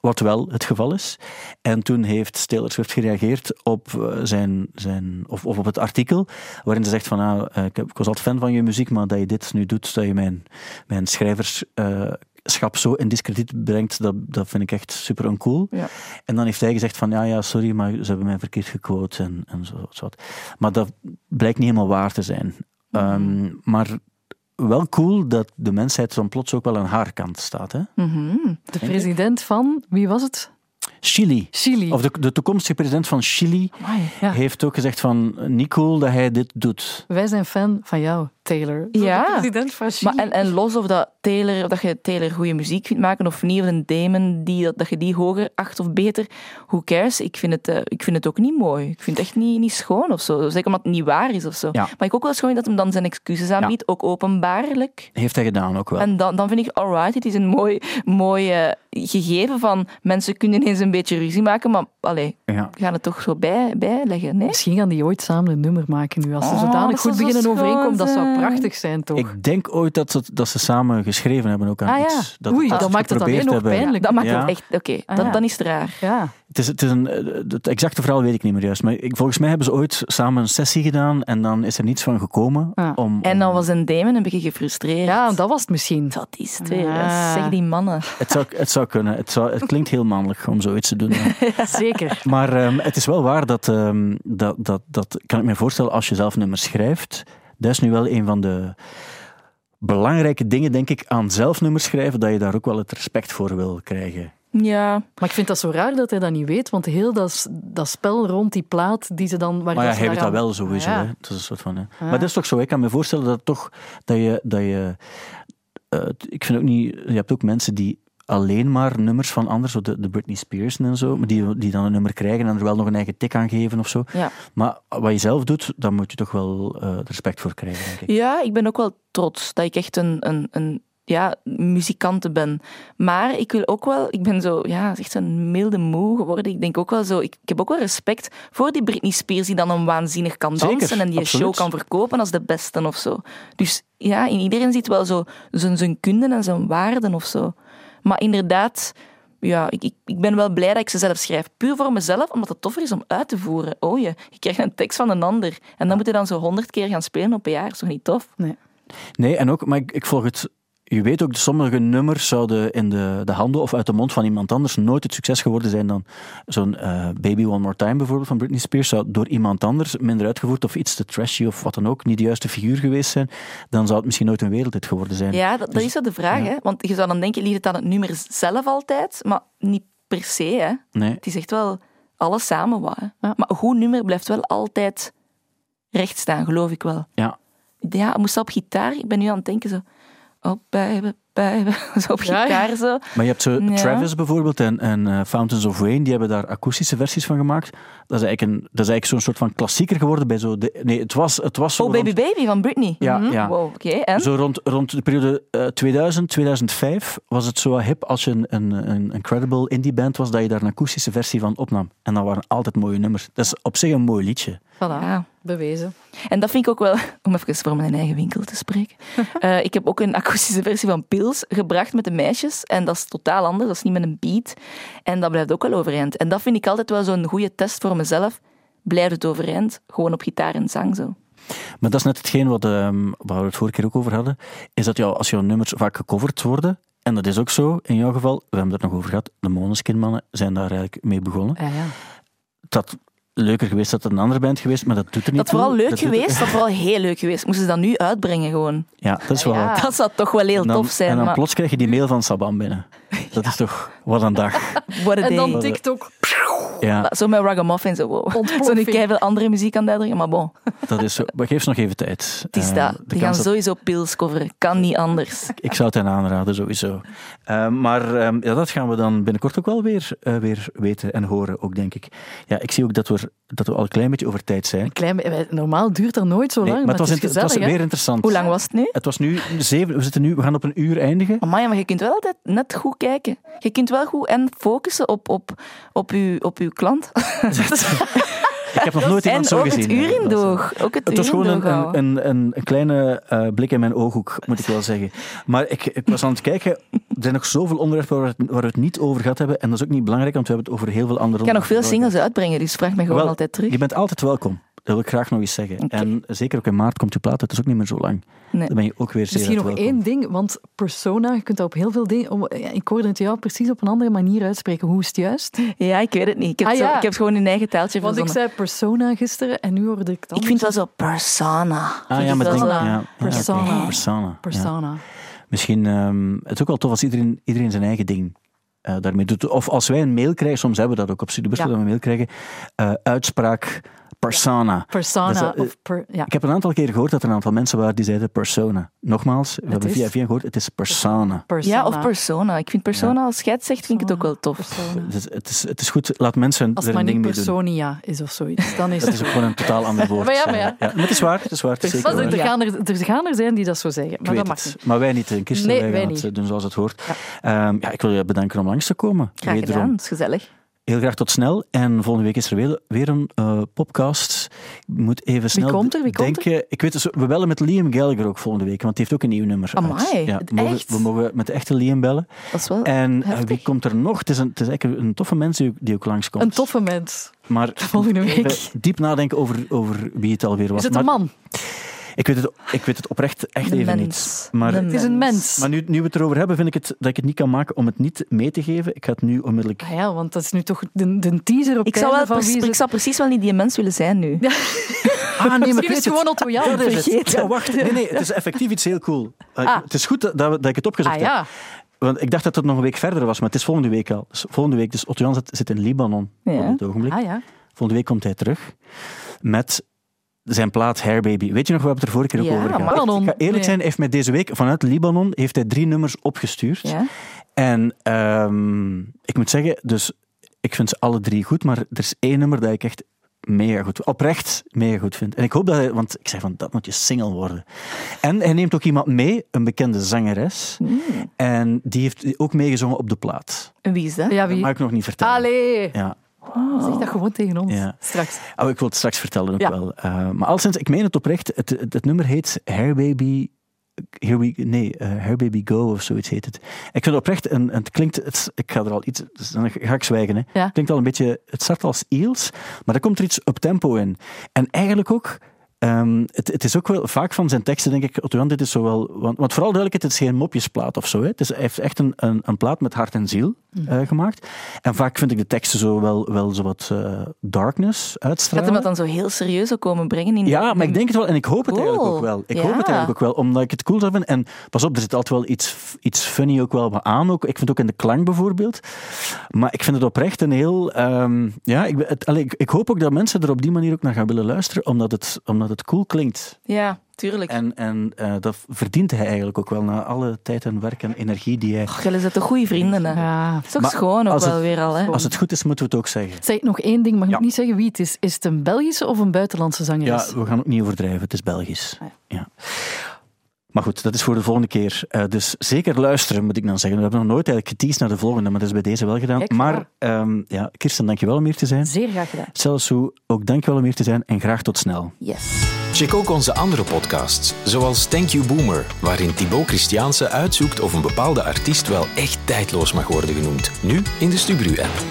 Wat wel het geval is. En toen heeft Taylor Swift gereageerd op, eh, zijn, zijn, of, of op het artikel, waarin ze zegt van, eh, ik, was altijd fan van je muziek, maar dat je dit nu doet, dat je mijn, mijn schrijverschap zo in discrediet brengt, dat, dat vind ik echt super uncool. Ja. En dan heeft hij gezegd van, ja, ja, sorry, maar ze hebben mij verkeerd gequote en, en zo, zo wat. Maar dat blijkt niet helemaal waar te zijn. Ehm, maar wel cool dat de mensheid dan plots ook wel aan haar kant staat. Hè? Mhm. De president van, wie was het? Chili. Chili. Of de, de toekomstige president van Chili Amai, ja. heeft ook gezegd van, niet cool dat hij dit doet. Wij zijn fan van jou, Taylor. Ja. De president van Chili. Maar en, en los of, dat Taylor, of dat je Taylor goede muziek kunt maken of niet, of een Damon die, dat, dat je die hoger acht of beter, who cares? Ik vind het, eh, ik vind het ook niet mooi. Ik vind het echt niet, niet schoon of zo. Zeker omdat het niet waar is of zo. Ja. Maar ik ook wel schoon dat hem dan zijn excuses aanbiedt, ook openbaarlijk. Heeft hij gedaan ook wel. En dan, dan vind ik, alright, het is een mooi, mooi gegeven van mensen kunnen eens een beetje ruzie maken, maar allee, ja. we gaan het toch zo bij, bijleggen, nee? Misschien gaan die ooit samen een nummer maken nu. Als ze Oh, zodanig dat goed zo beginnen overeenkomen, dat zou prachtig zijn, toch? Ik denk ooit dat ze, dat ze samen geschreven hebben ook aan Ah ja. iets. Dat, Oei, dat dan ze maakt het alleen nog pijnlijk. Dat maakt Ja. het echt, oké, Ah, dan, dan is het raar. Ja. Het, is, het, is een, het exacte verhaal weet ik niet meer juist. Maar ik, volgens mij hebben ze ooit samen een sessie gedaan en dan is er niets van gekomen. Ah. Om, En dan was een Damon een beetje gefrustreerd. ja, dat was het misschien. Dat is het weer. Ah. Zeg die mannen. het, zou, het zou kunnen. Het, zou, het klinkt heel mannelijk om zoiets te doen. ja. Zeker. Maar ehm, het is wel waar dat, ehm, dat, dat, dat... Kan ik me voorstellen, als je zelf nummers schrijft... Dat is nu wel een van de belangrijke dingen, denk ik, aan zelfnummers schrijven, dat je daar ook wel het respect voor wil krijgen. Ja, Maar ik vind dat zo raar dat hij dat niet weet, want heel dat, dat spel rond die plaat die ze dan... Waar Maar ja, hij weet dat wel sowieso. Ja. Hè. Dat is een soort van, hè. Maar dat is toch zo. Ik kan me voorstellen dat toch dat je. Dat je eh, ik vind ook niet. Je hebt ook mensen die alleen maar nummers van anderen, zo de, de Britney Spears en zo, maar die, die dan een nummer krijgen en er wel nog een eigen tik aan geven of zo. ja. Maar wat je zelf doet, daar moet je toch wel eh, respect voor krijgen, denk ik. ja, ik ben ook wel trots dat ik echt een, een, een ja, muzikante ben. Maar ik wil ook wel, ik ben zo, ja, echt een milde moe geworden. Ik denk ook wel zo, ik, ik heb ook wel respect voor die Britney Spears die dan een waanzinnig kan Zeker, dansen en die een show kan verkopen als de beste of zo. Dus ja, in iedereen ziet wel zo zijn, zijn kunde en zijn waarden of zo. Maar inderdaad, ja, ik, ik, ik ben wel blij dat ik ze zelf schrijf. Puur voor mezelf, omdat het toffer is om uit te voeren. Oh je, je krijgt een tekst van een ander. En dan moet je dan zo honderd keer gaan spelen op een jaar. Dat is toch niet tof? Nee. Nee, en ook, maar ik, ik volg het. Je weet ook, sommige nummers zouden in de, de handen of uit de mond van iemand anders nooit het succes geworden zijn dan zo'n eh, Baby One More Time bijvoorbeeld van Britney Spears. Zou door iemand anders minder uitgevoerd of iets te trashy of wat dan ook, niet de juiste figuur geweest zijn, dan zou het misschien nooit een wereldhit geworden zijn. Ja, dat, dat Dus- is zo de vraag. ja. Hè? Want je zou dan denken, ligt het aan het nummer zelf altijd? Maar niet per se. Hè? Nee. Het is echt wel alles samen. Maar een goed nummer blijft wel altijd recht staan, geloof ik wel. Ja. Ja, moest op gitaar? Ik ben nu aan het denken zo... Oh, baby, baby. Zo op Ja, gitaar zo. Maar je hebt zo Ja. Travis bijvoorbeeld en, en eh, Fountains of Wayne, die hebben daar akoestische versies van gemaakt. Dat is eigenlijk, een, dat is eigenlijk zo'n soort van klassieker geworden bij zo... De, nee, het was, het was zo Oh, rond- Baby Baby van Britney. Ja, Mhm. ja. Wow, oké. Zo rond, rond de periode eh, 2000, 2005 was het zo hip als je een, een, een incredible indie band was, dat je daar een akoestische versie van opnam. En dat waren altijd mooie nummers. Dat is op zich een mooi liedje. Voilà, Ja. bewezen. En dat vind ik ook wel, om even voor mijn eigen winkel te spreken. Eh, ik heb ook een akoestische versie van Pils gebracht met de meisjes. En dat is totaal anders, dat is niet met een beat. En dat blijft ook wel overeind. En dat vind ik altijd wel zo'n goede test voor mezelf. Blijft het overeind? Gewoon op gitaar en zang zo. Maar dat is net hetgeen wat, ehm, waar we het vorige keer ook over hadden, is dat jou, als jouw nummers vaak gecoverd worden, en dat is ook zo in jouw geval, we hebben het er nog over gehad, de Måneskin-mannen zijn daar eigenlijk mee begonnen. Ja, ja. Dat leuker geweest dat het een andere band geweest, maar dat doet er niet Dat vooral toe. leuk doet er- geweest, dat vooral heel leuk geweest. Moesten ze dat nu uitbrengen gewoon. Ja, dat is wel Ja. wat. Dat zou toch wel heel En dan, tof zijn. en dan maar plots krijg je die mail van Saban binnen. Dat is toch wat een dag. what a En dan day. TikTok. Ja, Zo met Ragamuffin, zo wow. Ontploffing. Zo nu veel andere muziek aan uitdrukken, maar bon. dat is zo. Maar geef ze nog even tijd. Het is Eh, dat. Die gaan dat- sowieso Pils coveren. Kan niet anders. Ik zou het hen aanraden, sowieso. Eh, maar ehm, ja, dat gaan we dan binnenkort ook wel weer, eh, weer weten en horen, ook, denk ik. Ja, ik zie ook dat we, dat we al een klein beetje over tijd zijn. Klein, normaal duurt dat nooit zo lang, Nee, maar, maar het was, het was hè? weer interessant. Hoe lang was het nu? Het was nu zeven, we zitten nu, we gaan op een uur eindigen. Amai, maar je kunt wel altijd net goed kijken. Je kunt wel goed en focussen op, op, op, uw, op uw klant. Ik heb nog nooit iemand zo ook gezien. het is- doog. Ook het, Het was gewoon een, een, een, een kleine eh, blik in mijn ooghoek, moet ik wel zeggen. Maar ik, ik was aan het kijken, er zijn nog zoveel onderwerpen waar we, het, waar we het niet over gehad hebben. En dat is ook niet belangrijk, want we hebben het over heel veel andere Ik kan nog veel singles uitbrengen, dus vraag me gewoon Wel, altijd terug. Je bent altijd welkom. Dat wil ik graag nog eens zeggen. En zeker ook in maart komt je plaat, het is ook niet meer zo lang. Nee. Dan ben je ook weer zeer Misschien nog welkom. één ding, want persona, je kunt dat op heel veel dingen... ik hoorde het jou precies op een andere manier uitspreken. Hoe is het juist? Ja, ik weet het niet. Ik heb, Ah, zo- ja. ik heb gewoon een eigen taaltje Want ik zei persona gisteren en nu hoorde ik het Ik vind wel zo persona. Ah ja, maar dat denk, ja, Persona. persona. ja. persona. Misschien, ehm, het is ook wel tof als iedereen, iedereen zijn eigen ding eh, daarmee doet. Of als wij een mail krijgen, soms hebben we dat ook op Studiobus, Ja. dat we een mail krijgen, eh, uitspraak persona. Persona. Dat, eh, of per, ja. Ik heb een aantal keer gehoord dat er een aantal mensen waren die zeiden persona. Nogmaals, we hebben is- via via gehoord, het is persona. persona. Ja, of persona. Ik vind persona, als jij het zegt, vind ik het ook wel tof. Het is, het, is, het is goed, laat mensen Als er het een maar ding niet mee doen. personia is of zoiets, dan is Dat het... is ook gewoon een totaal ander woord. Maar ja, maar ja. maar het is waar, het is waar. Het is zeker Maar er, waar. er gaan er, er gaan er zijn die dat zo zeggen, Ik maar dat mag het. niet. Maar wij niet. In Kirsten, Nee, wij wij gaan niet. het eh, doen zoals het hoort. Ja. ja, ik wil je bedanken om langs te komen. Graag gedaan, dat is gezellig. Heel graag tot snel. En volgende week is er weer, weer een eh, podcast. Ik moet even snel komt er? Wie komt er? denken. Ik weet dus, we bellen met Liam Gallagher ook volgende week, want die heeft ook een nieuw nummer. uit. Amai, ja, het we, mogen, echt? we mogen met de echte Liam bellen. Dat is wel... En eh, heftig. wie komt er nog? Het is, een, het is eigenlijk een toffe mens die ook, die ook langskomt. Een toffe mens. Maar Volgende week. even diep nadenken over, over wie het alweer was. Is het een Maar man? Ik weet het, ik weet het oprecht echt De even mens. niet. Maar, Het is een mens. maar nu, nu we het erover hebben, vind ik het dat ik het niet kan maken om het niet mee te geven. Ik ga het nu onmiddellijk... Ah ja, want dat is nu toch de, de teaser op Ik het zou, wel van precies, wie is ik het- zou precies wel niet die mens willen zijn nu. Ah, nee, Misschien ik is weet het gewoon Otto Jan. Dat is het. vergeten. Ja, wacht. Nee, nee, het is effectief iets heel cool. Uh, Ah. Het is goed dat, dat, ik het opgezocht Ah heb. ja, Want ik dacht dat het nog een week verder was, maar het is volgende week al. Dus volgende week, dus Otto Jan zit, in Libanon Ja. op het ogenblik. ah ja. Volgende week komt hij terug met zijn plaat Hair Baby. Weet je nog, we hebben het er vorige keer ook Ja, over gehad. Libanon. Ik ga eerlijk zijn, hij heeft mij deze week vanuit Libanon heeft hij drie nummers opgestuurd. Ja? En ehm, ik moet zeggen, dus ik vind ze alle drie goed, maar er is één nummer dat ik echt mega goed, oprecht mega goed vind. En ik hoop dat hij, want ik zei van, dat moet je single worden. En hij neemt ook iemand mee, een bekende zangeres, Mm. en die heeft ook meegezongen op de plaat. En wie is dat? Ja, Dat wie? mag ik nog niet vertellen. Allee. Ja. Zeg dat gewoon tegen ons. Ja. Straks. Oh, ik wil het straks vertellen ook Ja. wel. Uh, maar al sinds, ik meen het oprecht, het, het, het nummer heet Hair Baby... Here we, nee, uh, Hair Baby Go of zoiets heet het. Ik vind het oprecht, en, het klinkt, het, ik ga er al iets, dus dan ga ik zwijgen. Hè. Ja. Het klinkt al een beetje, het start als eels, maar dan komt er iets up tempo in. En eigenlijk ook, um, het, het, is ook wel vaak van zijn teksten, denk ik, Otto dit is zo wel, want, want vooral duidelijkheid, het is geen mopjesplaat of zo. Hè. Het is, hij heeft echt een, een, een plaat met hart en ziel uh, gemaakt. En vaak vind ik de teksten zo wel, wel zo wat uh, darkness uitstralen. Gaat hem dat dan zo heel serieus ook komen brengen? In ja, maar ik denk het wel. En ik hoop het Cool. eigenlijk ook wel. Ik Ja. hoop het eigenlijk ook wel, omdat ik het cool zou vinden. En pas op, er zit altijd wel iets, iets funny ook wel aan. Ook. Ik vind het ook in de klank bijvoorbeeld. Maar ik vind het oprecht een heel... Um, ja, ik, het, allee, ik, ik, hoop ook dat mensen er op die manier ook naar gaan willen luisteren, omdat het, omdat het cool klinkt. Ja, tuurlijk. En, en uh, dat verdient hij eigenlijk ook wel, na alle tijd en werk en energie die hij... Och, jullie zijn toch goede vrienden, hè? Ja. Dat is toch Maar schoon ook wel het- weer al, hè? Als het goed is, moeten we het ook zeggen. Zeg nog één ding, mag Ja. ik niet zeggen wie het is. Is het een Belgische of een buitenlandse Ja, zangeres? we gaan ook niet overdrijven. Het is Belgisch. Ah, Ja. Maar goed, dat is voor de volgende keer. Uh, dus zeker luisteren, moet ik dan zeggen. We hebben nog nooit eigenlijk geteased naar de volgende, maar dat is bij deze wel gedaan. Kijk, maar um, ja, Kirsten, dankjewel om hier te zijn. Zeer graag gedaan. Celso, ook dankjewel om hier te zijn en graag tot snel. Yes. Check ook onze andere podcasts, zoals Thank You Boomer, waarin Thibaut Christiaanse uitzoekt of een bepaalde artiest wel echt tijdloos mag worden genoemd. Nu in de Stubru-app.